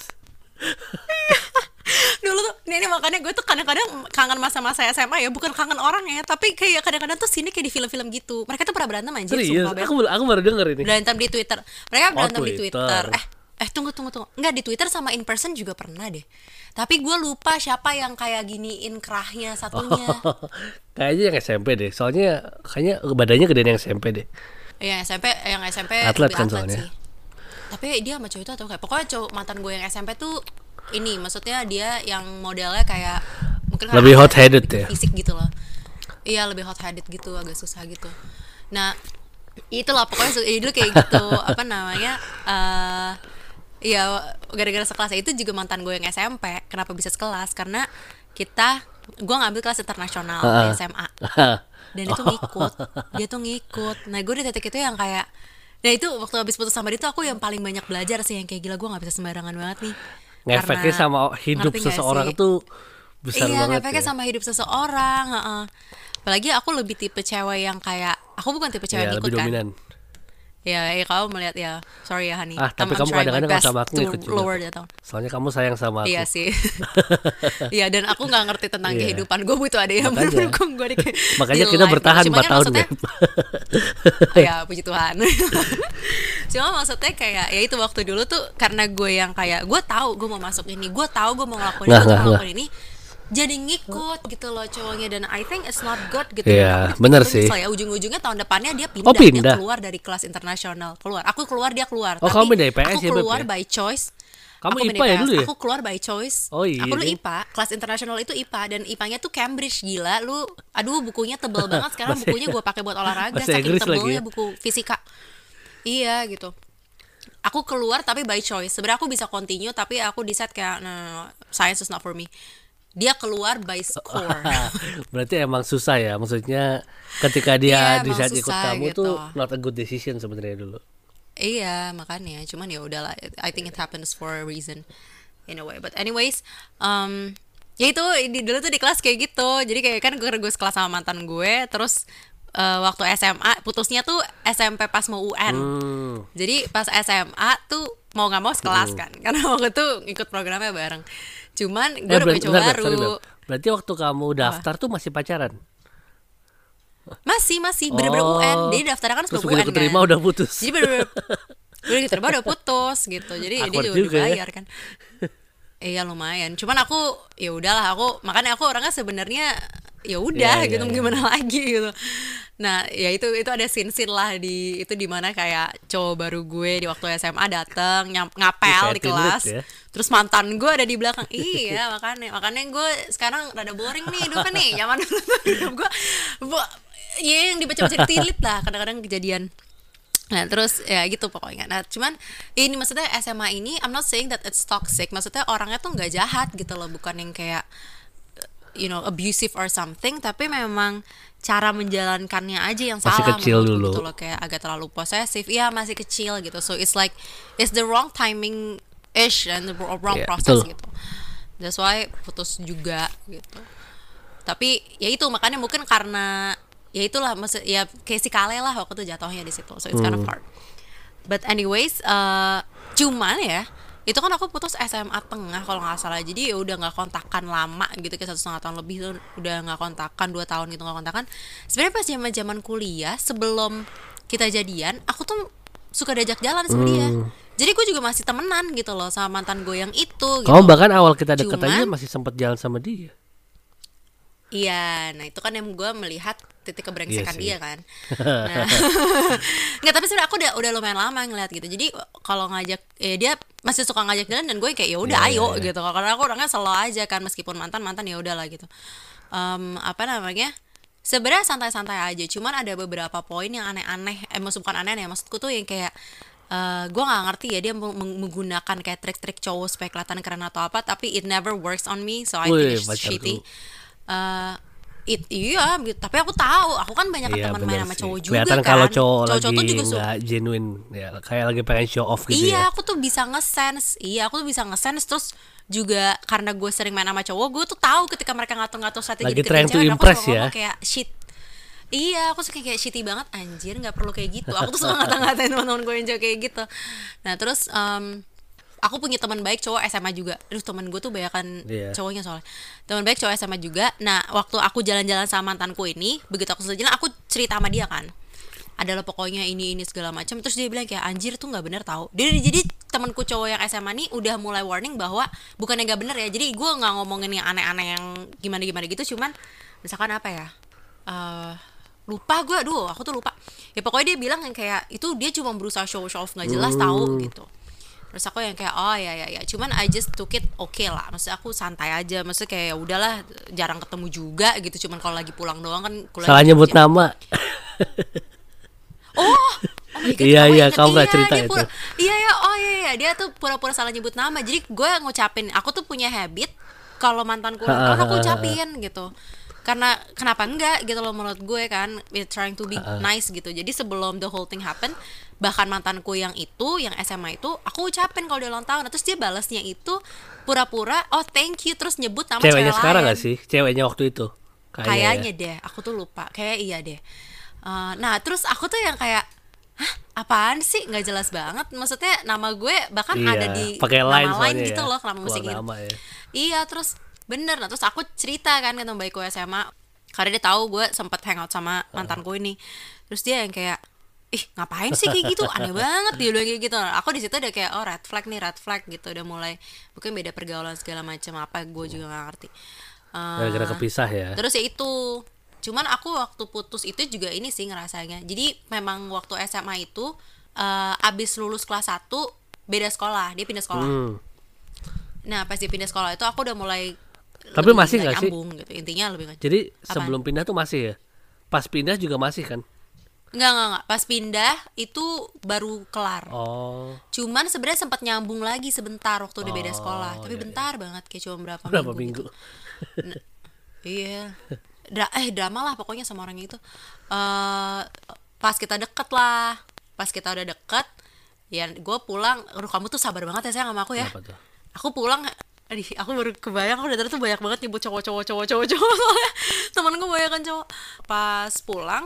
dulu tuh ini, ini makanya gue tuh kadang-kadang kangen masa-masa SMA ya bukan kangen orang ya tapi kayak kadang-kadang tuh sini kayak di film-film gitu mereka tuh pernah berantem anjir Serius? sumpah Aku aku baru denger ini. berantem di Twitter mereka Oh, berantem di Twitter. Twitter eh eh tunggu tunggu tunggu nggak di Twitter sama in person juga pernah deh tapi gue lupa siapa yang kayak giniin kerahnya satunya Kayaknya yang SMP deh. Soalnya kayaknya badannya gedean yang SMP deh. yang SMP yang SMP Atlet kan atlet soalnya. sih tapi dia sama cowok itu atau kayak pokoknya cowok mantan gue yang SMP tuh ini maksudnya dia yang modelnya kayak mungkin Lebih hot-headed bikin ya? fisik gitu loh iya lebih hot headed gitu agak susah gitu nah itulah pokoknya dulu kayak gitu apa namanya eh Iya, gara-gara sekelas itu juga mantan gue yang SMP. Kenapa bisa sekelas? Karena kita, gue ngambil kelas internasional di Heeh. SMA dan itu ngikut dia tuh ngikut nah gue di titik itu yang kayak nah itu waktu habis putus sama dia tuh aku yang paling banyak belajar sih yang kayak gila gue nggak bisa sembarangan banget nih Ngefeknya sama hidup seseorang sih? tuh besar iya banget ngefeknya ya. sama hidup seseorang heeh. apalagi aku lebih tipe cewek yang kayak aku bukan tipe cewek Iya, yang lebih ngikut kan dominan. Ya, ya kamu melihat ya sorry ya Hani Ah, tapi kamu trying my kadang-kadang best sama aku to ngikut juga. Soalnya kamu sayang sama aku. Iya sih. Iya dan aku nggak ngerti tentang Iya. kehidupan gue butuh ada yang Makanya. mendukung gue di Makanya di kita life. bertahan Cuma 4 kan tahun, maksudnya- ya puji Tuhan cuma maksudnya kayak ya itu waktu dulu tuh karena gue yang kayak gue tahu gue mau masuk ini gue tahu gue mau ngelakuin Nggak, ini mau ngelakuin ini jadi ngikut gitu loh cowoknya dan I think it's not good gitu Iya, bener nyesel sih. ya ujung-ujungnya tahun depannya dia pindah, Oh, pindah? dia keluar dari kelas internasional keluar aku keluar dia keluar Oh, kamu pindah IPS aku ya, keluar ya? by choice Kamu Aku IPA ya dulu ya? Aku keluar by choice. Oh, iya, Aku dulu. IPA, kelas internasional itu IPA dan IPA-nya tuh Cambridge gila. Lu aduh bukunya tebel banget sekarang bukunya gue pakai buat olahraga saking Inggris lagi tebelnya ya? buku fisika. Iya gitu. Aku keluar tapi by choice. Sebenarnya aku bisa continue tapi aku decide kayak no, science is not for me. Dia keluar by score. Berarti emang susah ya, maksudnya ketika dia Iya, emang decide ikut kamu gitu. tuh not a good decision sebenarnya dulu. Iya makanya cuman ya udahlah I think it happens for a reason in a way but anyways um, ya itu di, dulu tuh di kelas kayak gitu jadi kayak kan gue gue sekelas sama mantan gue terus eh, waktu SMA putusnya tuh SMP pas mau UN Hmm. jadi pas SMA tuh mau nggak mau sekelas kan karena waktu itu ikut programnya bareng cuman gue Eh, udah punya cowok sorry, baru Beb. Berarti waktu kamu daftar tuh masih pacaran? masih masih bener-bener Oh. UN jadi daftarnya kan sebelum UN keterima kan. udah putus. jadi bener-bener udah diterima udah putus gitu jadi dia Awkward juga juga ya. dibayar kan iya lumayan cuman aku ya udahlah aku makanya aku orangnya sebenarnya ya udah iya, gitu iya. gimana lagi gitu nah ya itu itu ada scene scene lah di itu di mana kayak cowok baru gue di waktu SMA dateng nyam- ngapel di Di 30 kelas. ya. terus mantan gue ada di belakang. Iya makanya makanya gue sekarang rada boring nih dulu kan nih zaman dulu gue. Bu- ya yang dibaca-baca di tilit lah kadang-kadang kejadian. Nah terus ya gitu pokoknya. Nah cuman ini maksudnya SMA ini I'm not saying that it's toxic. Maksudnya orangnya tuh nggak jahat gitu loh Bukan yang kayak you know abusive or something Tapi memang cara menjalankannya aja yang Masih salah kecil dulu. gitu loh Kayak agak terlalu posesif. Iya masih kecil gitu. So it's like It's the wrong timing ish And the wrong Iya, process betul. gitu. That's why putus juga gitu. Tapi ya itu makanya mungkin karena ya itulah maksud ya kayak si Kale lah waktu itu jatuhnya di situ. So it's kind of hard. But anyways eh, cuman ya itu kan aku putus SMA tengah kalau nggak salah jadi ya udah nggak kontakan lama gitu kayak satu setengah tahun lebih tuh udah nggak kontakan dua tahun gitu nggak kontakan sebenarnya pas zaman zaman kuliah sebelum kita jadian aku tuh suka diajak jalan sama dia jadi gue juga masih temenan gitu loh sama mantan gue yang itu gitu. Kamu bahkan awal kita deket aja masih sempat jalan sama dia. Iya, nah itu kan yang gue melihat titik kebrengsekan Iya sih. dia kan. Nah, nggak tapi sebenarnya aku udah udah lumayan lama ngeliat gitu. Jadi kalau ngajak, ya dia masih suka ngajak jalan dan gue kayak ya udah Iya, ayo iya, iya. gitu. Karena aku orangnya selalu aja kan meskipun mantan mantan ya udahlah gitu. Em, apa namanya? Sebenarnya santai-santai aja. Cuman ada beberapa poin yang aneh-aneh. Eh maksud bukan aneh-aneh, maksudku tuh yang kayak eh gue nggak ngerti ya dia meng- meng- menggunakan kayak trik-trik cowok supaya kelihatan keren atau apa tapi it never works on me so I Wih, think it's shitty eh it, iya gitu. tapi aku tahu aku kan banyak Iya teman main sama cowok juga Kelihatan kan kalau cowok cowok lagi tuh juga nggak genuine ya kayak lagi pengen show off gitu iya ya. aku tuh bisa nge-sense iya aku tuh bisa nge-sense terus juga karena gue sering main sama cowok gue tuh tahu ketika mereka ngatur-ngatur strategi Lagi trying to dan aku impress ya. kayak shit Iya, aku suka kayak shitty banget anjir, nggak perlu kayak gitu. Aku tuh suka ngata-ngatain teman-teman gue yang cowok kayak gitu. Nah, terus em, aku punya teman baik cowok SMA juga. Terus teman gue tuh banyakan Iya. cowoknya soalnya. Teman baik cowok SMA juga. Nah, waktu aku jalan-jalan sama mantanku ini, begitu aku selesai jalan, aku cerita sama dia kan. Adalah pokoknya ini ini segala macam. Terus dia bilang kayak anjir tuh nggak bener tau. Dia jadi temanku cowok yang SMA nih udah mulai warning bahwa bukannya nggak bener ya. Jadi gue nggak ngomongin yang aneh-aneh yang gimana-gimana gitu. Cuman misalkan apa ya? eh lupa gue aduh aku tuh lupa ya pokoknya dia bilang yang kayak itu dia cuma berusaha show show off nggak jelas tahu gitu terus aku yang kayak oh ya ya ya. Cuman I just took it oke lah. Maksudnya aku santai aja. Maksudnya kayak ya udahlah jarang ketemu juga gitu. Cuman kalau lagi pulang doang kan kuliah Salah nyebut jam- nama. oh oh God, Iya, kamu iya, inget. kamu Iya, cerita itu. pura- iya ya oh iya iya. Dia tuh pura-pura salah nyebut nama. Jadi gue ngucapin aku tuh punya habit kalau mantanku ulang tahun aku ucapin gitu karena kenapa enggak gitu loh menurut gue kan we're trying to be nice gitu jadi sebelum the whole thing happen bahkan mantanku yang itu yang SMA itu aku ucapin kalau dia ulang tahun terus dia balasnya itu pura-pura oh thank you terus nyebut nama Ceweknya cewek sekarang lain. gak sih? Ceweknya waktu itu. Kayaknya ya. deh, aku tuh lupa. Kayak iya deh. Eh, nah, terus aku tuh yang kayak Hah, apaan sih? nggak jelas banget. Maksudnya nama gue bahkan Iya, ada di pakai nama lain gitu ya. loh, Keluar musik gitu. nama ya. Iya, terus bener. Nah, terus aku cerita kan ke teman baikku SMA. Karena dia tahu gue sempet hangout sama mantanku ini. Terus dia yang kayak ih ngapain sih kayak gitu aneh banget dia bilang kayak gitu aku di situ udah kayak oh red flag nih red flag gitu udah mulai mungkin beda pergaulan segala macam apa gue juga nggak ngerti Eh, Gara-gara kepisah ya. Terus ya itu. Cuman aku waktu putus itu juga ini sih ngerasanya. Jadi memang waktu SMA itu eh, abis lulus kelas 1 beda sekolah, dia pindah sekolah. Hmm. Nah, pas dia pindah sekolah itu aku udah mulai Tapi lebih masih nggak sih? gitu. Intinya lebih Jadi Apaan? sebelum pindah tuh masih ya. Pas pindah juga masih kan? Enggak, enggak, enggak. Pas pindah itu baru kelar. Oh. Cuman sebenarnya sempat nyambung lagi sebentar waktu udah beda Oh, sekolah. Tapi iya, bentar banget kayak cuma berapa, Berapa minggu. minggu? gitu. Iya. Dra eh drama lah pokoknya sama orang itu. eh pas kita deket lah, pas kita udah deket, ya gue pulang. Aduh kamu tuh sabar banget ya sayang sama aku ya. Aku pulang, aduh aku baru kebayang aku dari tadi tuh banyak banget nyebut cowok cowok cowok cowok cowok soalnya temen gue banyak kan cowok. Pas pulang,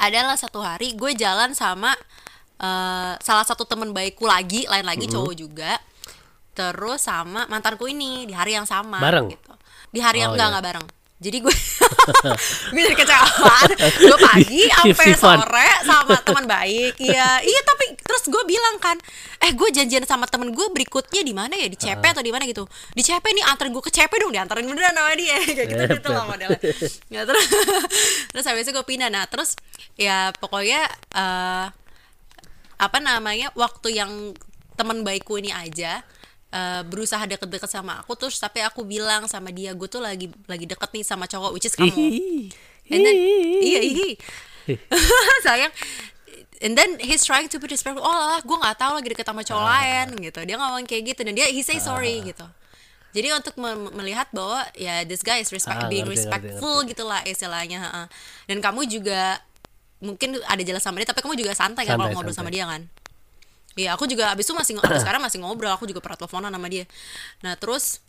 adalah satu hari gue jalan sama eh, salah satu temen baikku lagi, lain lagi cowok juga. Terus sama mantanku ini di hari yang sama Bareng? gitu. Di hari yang Oh, enggak iya. enggak bareng. Jadi gue gue jadi kecewaan. Gue pagi sampai sore sama teman baik iya. Iya tapi terus gue bilang kan eh gue janjian sama temen gue berikutnya di mana ya? Di CP atau di mana gitu? Di CP nih anterin gue ke CP dong diantarin beneran sama dia. Kayak gitu gitu lah modelnya. Ya, terus terus habis itu gue pindah. Nah terus ya pokoknya eh apa namanya waktu yang teman baikku ini aja eh, berusaha deket-deket sama aku terus tapi aku bilang sama dia gue tuh lagi lagi deket nih sama cowok which is kamu. Hihi. and then iya iya sayang. And then he's trying to be respectful oh lah gue nggak tahu lagi deket sama cowok lain gitu. Dia ngomong kayak gitu dan dia he say sorry gitu. Jadi untuk me- melihat bahwa ya this guy is respect Ah, being ngerti, ngerti, respectful gitulah istilahnya dan kamu juga mungkin ada jelas sama dia tapi kamu juga santai kan kalau Santai, ngobrol sama dia kan Iya, aku juga abis itu masih sekarang masih ngobrol, aku juga pernah teleponan sama dia. Nah, terus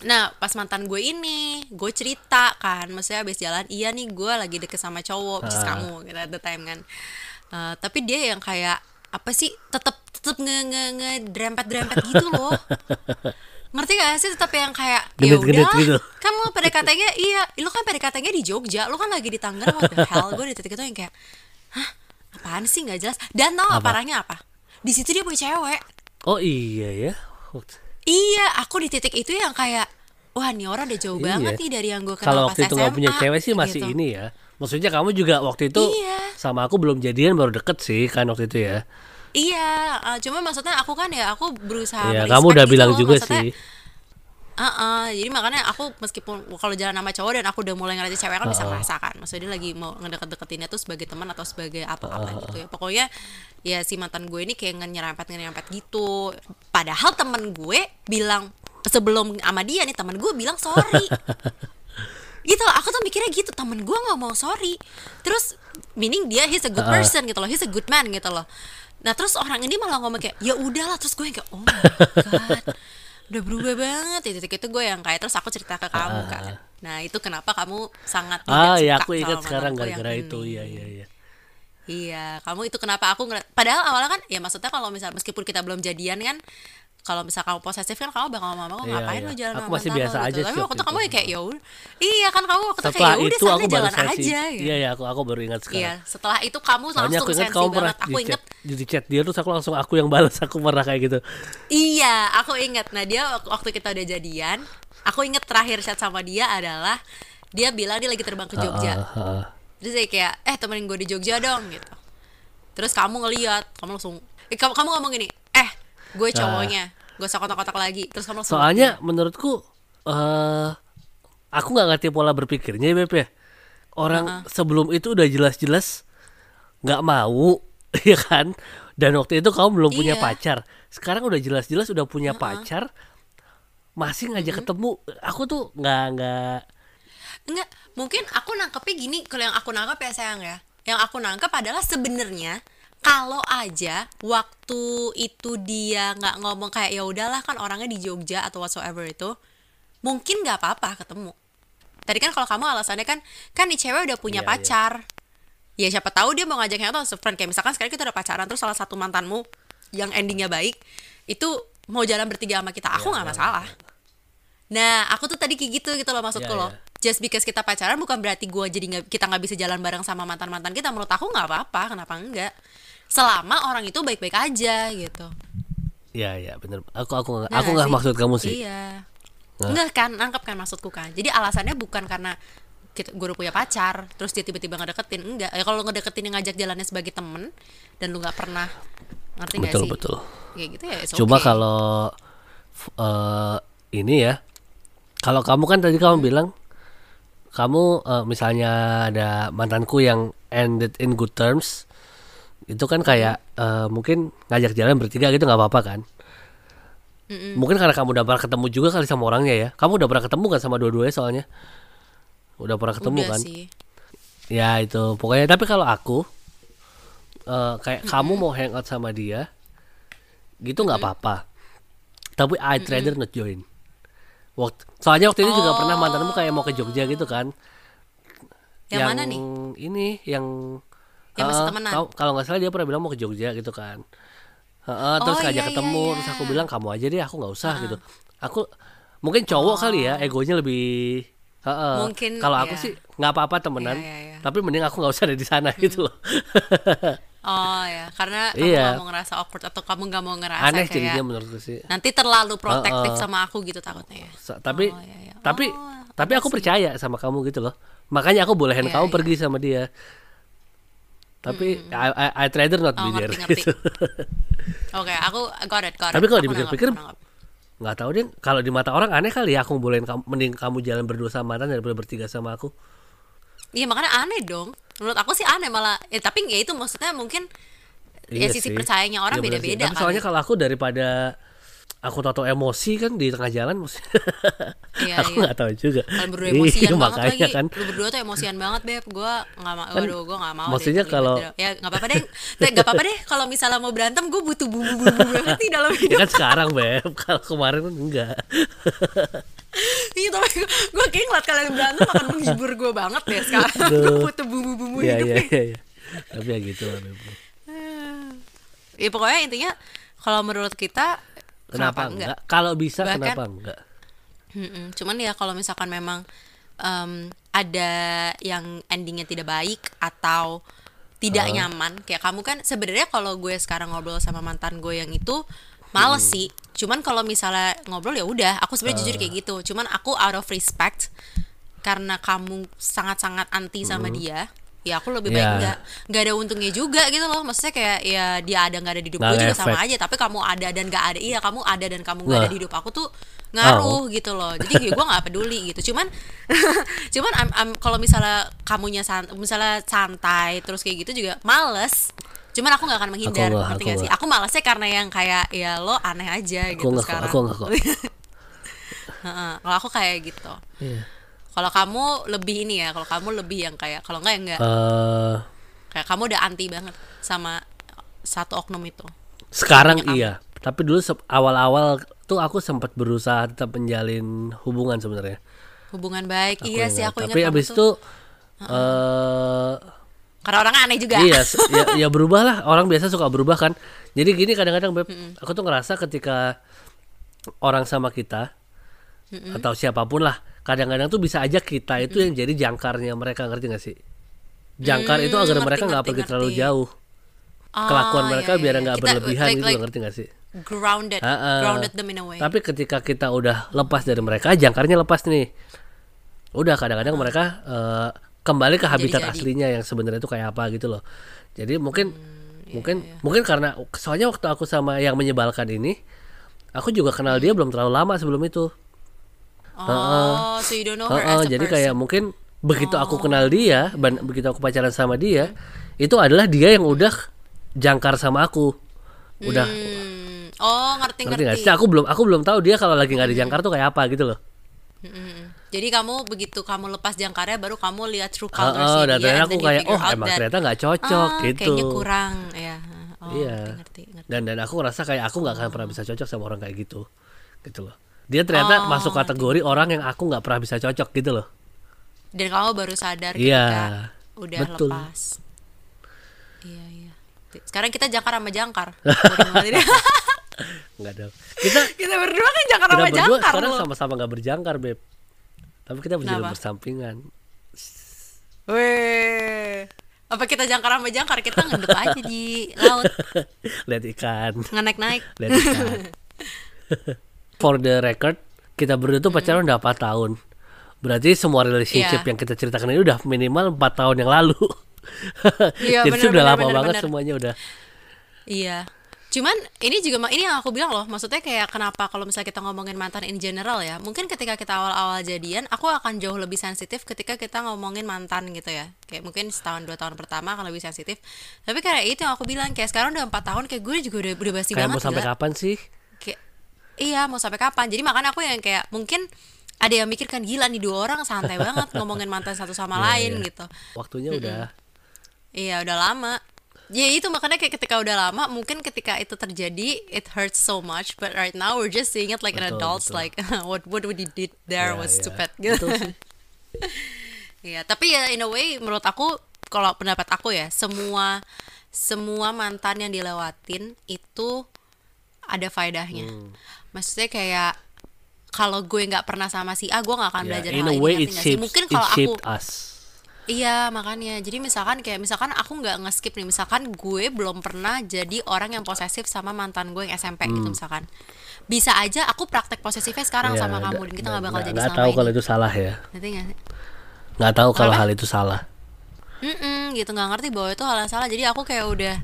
Nah, pas mantan gue ini, gue cerita kan, maksudnya abis jalan, iya nih gue lagi deket sama cowok, which is Ah. kamu, gitu, at the time kan. Eh, tapi dia yang kayak apa sih, tetep tetep nge nge nge drempet drempet gitu loh. Ngerti gak sih tetap yang kayak ya udah gitu. kan lo PDKT-nya iya lu kan PDKT-nya di Jogja lu kan lagi di Tangerang what the hell gue di titik itu yang kayak hah apaan sih nggak jelas dan tau apa parahnya apa di situ dia punya cewek Oh iya ya. Iya, aku di titik itu yang kayak wah nih orang udah jauh Iya. banget nih dari yang gue kenal Kalau waktu itu nggak punya cewek sih masih gitu. ini ya. Maksudnya kamu juga waktu itu Iya. sama aku belum jadian baru deket sih kan waktu itu ya. Iya, eh, cuma maksudnya aku kan ya aku berusaha Iya, kamu udah gitu bilang juga maksudnya, sih. Heeh, jadi makanya aku meskipun kalau jalan sama cowok dan aku udah mulai ngeliat cewek kan bisa ngerasakan Maksudnya dia lagi mau ngedeket-deketinnya tuh sebagai teman atau sebagai apa-apa gitu ya. Pokoknya ya si mantan gue ini kayak nyerempet-nyerempet gitu. Padahal temen gue bilang sebelum sama dia nih temen gue bilang sorry. Gitu loh, aku tuh mikirnya gitu temen gue nggak mau sorry. Terus meaning dia he's a good person gitu loh he's a good man gitu loh. Nah terus orang ini malah ngomong kayak ya udahlah terus gue kayak oh my god udah berubah banget di titik itu gue yang kayak terus aku cerita ke kamu kan nah itu kenapa kamu sangat Ah ya aku ingat sekarang gara-gara itu. Iya iya iya. Iya, kamu itu kenapa aku ngeliat Padahal awalnya kan, ya maksudnya kalau misal meskipun kita belum jadian kan kalau misal kamu posesif kan kamu bakal ngomong aku Iya, ngapain iya. lo jalan Aku sama masih biasa lo," aja gitu. sih Tapi waktu itu kamu ya kayak ya. Iya kan kamu waktu itu kayak ya udah sana aku jalan sensi. aja gitu. Iya iya aku aku baru ingat sekarang. Iya, setelah itu kamu Soalnya langsung aku ingat sensi kamu pernah banget. Aku di inget chat, di chat dia terus aku langsung aku yang balas aku pernah kayak gitu. Iya, aku inget. Nah dia wak- waktu kita udah jadian, aku inget terakhir chat sama dia adalah dia bilang dia lagi terbang ke Jogja. Terus saya kayak, eh temenin gue di Jogja dong gitu. Terus kamu ngeliat, kamu langsung, eh, kamu, kamu ngomong gini, gue cowoknya, gue usah kotak-kotak lagi. Terus kamu Soalnya menurutku eh aku nggak ngerti pola berpikirnya ya Beb ya. Orang sebelum itu udah jelas-jelas nggak mau ya kan. Dan waktu itu kamu belum punya Iya. pacar. Sekarang udah jelas-jelas udah punya pacar masih ngajak ketemu. Aku tuh nggak nggak enggak, mungkin aku nangkepnya gini, kalau yang aku nangkep ya sayang ya. Yang aku nangkep adalah sebenarnya kalau aja waktu itu dia nggak ngomong kayak ya udahlah kan orangnya di Jogja atau whatsoever itu, mungkin nggak apa-apa ketemu. Tadi kan kalau kamu alasannya kan kan nih cewek udah punya Iya, iya. pacar. Ya siapa tahu dia mau ngajaknya tuh as a friend kayak misalkan sekarang kita udah pacaran terus salah satu mantanmu yang endingnya baik itu mau jalan bertiga sama kita, aku Iya, nggak masalah. Nah, aku tuh tadi kayak gitu gitu loh maksudku Iya, loh. Just because kita pacaran bukan berarti gua jadi nggak kita nggak bisa jalan bareng sama mantan mantan kita. Menurut aku nggak apa-apa, kenapa enggak? Selama orang itu baik-baik aja gitu. ya ya bener. Aku aku nggak- Nah, aku nggak maksud kamu sih. Iya. Enggak kan, nangkep kan maksudku kan. Jadi alasannya bukan karena kita gue udah punya pacar, terus dia tiba-tiba ngedeketin, enggak. Ya kalau ngedeketin yang ngajak jalannya sebagai temen dan lu nggak pernah ngerti nggak Betul sih? betul. Kayak gitu ya. Cuma okay. kalau eh, ini ya, kalau kamu kan tadi Hmm. kamu bilang kamu eh, misalnya ada mantanku yang ended in good terms, itu kan kayak eh, mungkin ngajak jalan bertiga gitu nggak apa-apa kan? Mungkin karena kamu udah pernah ketemu juga kali sama orangnya ya. Kamu udah pernah ketemu kan sama dua-duanya soalnya? Udah pernah ketemu udah kan? sih. Ya itu pokoknya tapi kalau aku eh, kayak kamu mau hangout sama dia gitu nggak apa-apa. Tapi I'd rather not join. Waktu, soalnya waktu itu juga pernah mantanmu kayak mau ke Jogja gitu kan. Yang mana nih? Ini yang Yang masih temenan? kau- Kalau nggak salah dia pernah bilang mau ke Jogja gitu kan. Heeh, terus Oh, ngajak iya, ketemu iya, terus iya. aku bilang kamu aja deh aku nggak usah gitu. Aku mungkin cowok kali ya egonya lebih Heeh. Mungkin, kalau aku ya. sih nggak apa-apa temenan, Iya, iya, iya. tapi mending aku nggak usah ada di sana gitu loh. Oh ya, karena kamu Iya. nggak mau ngerasa awkward atau kamu nggak mau ngerasa Aneh kayak jadinya menurutku sih. nanti terlalu protektif Heeh. sama aku gitu takutnya ya. Sa- tapi Oh, iya, iya. tapi Oh, tapi aku percaya sama kamu gitu loh. Makanya aku bolehin Iya, kamu iya. pergi sama dia. Tapi I, I, I'd rather not Oh, be there gitu. Oke, aku got it, got it. Tapi kalau dipikir-pikir, nggak tahu deh kalau di mata orang aneh kali ya aku bolehin kamu mending kamu jalan berdua sama mantan daripada bertiga sama aku. Iya makanya aneh dong. Menurut aku sih aneh malah. Ya, tapi ya itu maksudnya mungkin ya Iya sisi sih. percayanya orang Iya beda-beda Tapi kali. soalnya kalau aku daripada aku tahu emosi kan di tengah jalan mesti Iya, aku iya. nggak tahu juga. Kalian berdua Iya, emosian banget makanya lagi. kan. Lu berdua tuh emosian banget, Beb. Gua enggak mau. waduh, gua enggak mau. deh maksudnya terlibat kalau- ya enggak apa-apa deh. Enggak apa-apa deh kalau misalnya mau berantem gue butuh bumbu-bumbu di dalam Ya hidup. kan sekarang beb, kalau kemarin kan enggak. Iya, tapi gue kayak ngeliat kalian berantem akan menghibur gue banget deh sekarang. gue butuh bumbu-bumbu Iya hidup iya nih. iya. iya. Tapi ya gitu lah beb. Ya pokoknya intinya kalau menurut kita Kenapa, enggak? Kalau bisa Bahkan- kenapa enggak? Mm-mm. Cuman ya kalau misalkan memang em, ada yang endingnya tidak baik atau tidak nyaman, kayak kamu kan sebenarnya kalau gue sekarang ngobrol sama mantan gue yang itu males Hmm. sih. Cuman kalau misalnya ngobrol ya udah, aku sebenarnya jujur kayak gitu. Cuman aku out of respect karena kamu sangat-sangat anti sama dia. Ya aku lebih baik Hmm. Ya. nggak nggak ada untungnya juga gitu loh. Maksudnya kayak ya dia ada nggak ada di hidup gue juga sama aja. Tapi kamu ada dan nggak ada, iya kamu ada dan kamu nggak ada di hidup aku tuh ngaruh Oh. gitu loh jadi gue nggak peduli gitu cuman cuman I'm- I'm- kalau misalnya kamunya san, misalnya santai terus kayak gitu juga males cuman aku nggak akan menghindar Aku nggak, ngerti aku nggak sih aku malesnya karena yang kayak ya lo aneh aja gitu Aku nggak kok, sekarang aku nggak kok. Heeh, kalau aku kayak gitu Iya. Kalau kamu lebih ini ya kalau kamu lebih yang kayak kalau nggak ya enggak Eh, kayak kamu udah anti banget sama satu oknum itu sekarang iya. Tapi dulu awal-awal tuh aku sempat berusaha tetap menjalin hubungan sebenarnya. hubungan baik Aku iya sih ingat. aku ingat Tapi abis tuh itu eh karena orang aneh juga iya, ya, ya berubah lah. Orang biasa suka berubah kan. Jadi gini kadang-kadang beb, aku tuh ngerasa ketika orang sama kita atau siapa pun lah, kadang-kadang tuh bisa aja kita itu yang jadi jangkarnya mereka ngerti gak sih? Jangkar itu Hmm, agar ngerti, mereka nggak ngerti, pergi terlalu jauh. Oh, Kelakuan iya, mereka iya, biar iya. nggak berlebihan like- gitu like ngerti gak sih? grounded Ha-ha. grounded them in a way Tapi ketika kita udah lepas dari mereka, jangkarnya lepas nih. Udah kadang-kadang mereka eh, kembali ke habitat Jadi-jadi. aslinya yang sebenarnya itu kayak apa gitu loh. Jadi mungkin Hmm, iya, mungkin mungkin karena soalnya waktu aku sama yang menyebalkan ini, aku juga kenal dia belum terlalu lama sebelum itu. Oh so you don't know her Heeh, as a jadi person. kayak mungkin begitu aku kenal dia, ban- begitu aku pacaran sama dia, itu adalah dia yang udah jangkar sama aku. Udah Hmm, oh ngerti ngerti ngerti, sih? Aku belum aku belum tahu dia kalau lagi nggak dijangkar tuh kayak apa gitu loh. Mm-mm. jadi kamu begitu kamu lepas jangkarnya baru kamu lihat true Heeh, colorsnya dan dia ternyata and aku kayak oh emang that, ternyata nggak cocok ah, gitu. kayaknya kurang ya oh, Iya. ngerti ngerti, ngerti. Dan dan aku ngerasa kayak aku nggak akan pernah bisa cocok sama orang kayak gitu. Gitu loh. Dia ternyata Oh, masuk kategori orang yang aku nggak pernah bisa cocok gitu loh. dan kamu baru sadar Iya, ketika udah betul. lepas iya iya sekarang kita jangkar sama jangkar Bodoh banget ini. Nggak ada. Kita kita berdua kan jangkar sama berdua jangkar sekarang sama-sama nggak berjangkar beb. Tapi kita berjalan Kenapa? bersampingan. Weh. Apa kita jangkar sama jangkar? Kita ngendep aja di laut, Lihat ikan. ngenaik-naik. Lihat ikan. For the record, kita berdua tuh pacaran udah 4 tahun. Berarti semua relationship Iya. yang kita ceritakan ini udah minimal 4 tahun yang lalu. Iya, Jadi bener, sudah bener, lama bener, banget bener. semuanya udah. Iya. Cuman ini juga ini yang aku bilang loh, maksudnya kayak kenapa kalau misalnya kita ngomongin mantan in general ya, mungkin ketika kita awal-awal jadian, aku akan jauh lebih sensitif ketika kita ngomongin mantan gitu ya. Kayak mungkin setahun dua tahun pertama akan lebih sensitif. Tapi kayak itu yang aku bilang, kayak sekarang udah empat tahun, kayak gue juga udah udah basi Kayak banget. mau sampai gila. kapan sih? Iya mau sampai kapan jadi makanya aku yang kayak mungkin ada yang mikirkan gila nih dua orang santai banget ngomongin mantan satu sama Iya, lain iya. gitu Waktunya udah iya udah lama ya itu makanya kayak ketika udah lama mungkin ketika itu terjadi it hurts so much but right now we're just seeing it like an Betul, adults betul. like what what we did there Ya, was ya. stupid gitu. Iya, tapi ya in a way menurut aku kalau pendapat aku ya, semua semua mantan yang dilewatin itu ada faedahnya. Hmm. Maksudnya kayak kalau gue nggak pernah sama si A gue nggak akan Ya, belajar in hal a ini way ngerti it nggak sih? shaped, mungkin kalau aku us. Iya makanya jadi misalkan kayak misalkan aku nggak nge-skip nih misalkan gue belum pernah jadi orang yang posesif sama mantan gue yang SMP gitu misalkan bisa aja aku praktek posesifnya sekarang Ya, sama kamu dan kita nggak bakal nggak- jadi selama tahu ini kalau itu salah ya. ngerti nggak sih? Tahu kalau hal itu salah. Mm-mm, gitu nggak ngerti bahwa itu hal yang salah jadi aku kayak udah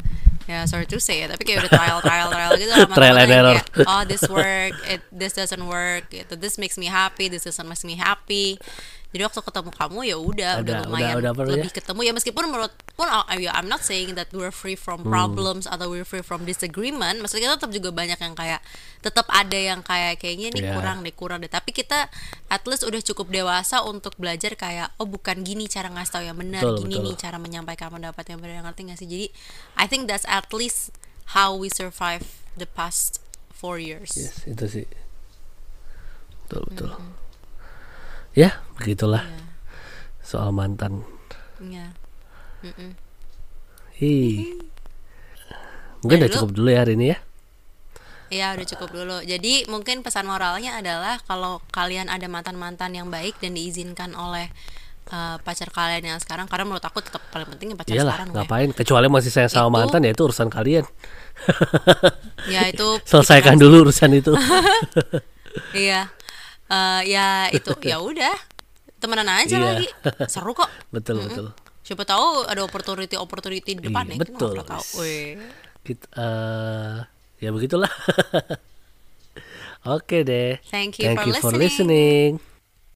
ya sorry to say ya tapi kayak udah trial trial trial gitu sama Trial and error. kayak, oh this work it this doesn't work gitu this makes me happy this doesn't make me happy jadi waktu ketemu kamu ya udah udah lumayan udah- udah apa lebih ya? ketemu ya meskipun menurut pun ya, I'm not saying that we're free from Hmm. problems atau we're free from disagreement maksudnya kita tetap juga banyak yang kayak tetap ada yang kayak kayaknya nih Ya. kurang deh kurang deh tapi kita at least udah cukup dewasa untuk belajar kayak oh bukan gini cara ngasih tahu yang benar Betul, gini betul. nih cara menyampaikan pendapat yang benar ngerti gak sih jadi I think that's at least how we survive the past four years Yes, itu sih. Betul, betul. Ya, begitulah Iya. soal mantan. Mm-mm. Hi. Mungkin udah dulu- cukup dulu ya hari ini ya. Iya udah cukup dulu. Jadi mungkin pesan moralnya adalah kalau kalian ada mantan-mantan yang baik dan diizinkan oleh uh, pacar kalian yang sekarang, karena menurut aku tetap paling penting ya pacar Iyalah, sekarang gue. ngapain? Kecuali masih sayang sama Itu- mantan ya itu urusan kalian. Ya itu Selesaikan dulu urusan itu. Iya. Eh, ya itu ya udah temenan aja Iya. lagi. Seru kok. betul, betul. Siapa tahu ada opportunity opportunity di depan Iya, ya. kita betul. tahu. Kita, eh, ya begitulah. Oke deh. Thank you for for listening. listening.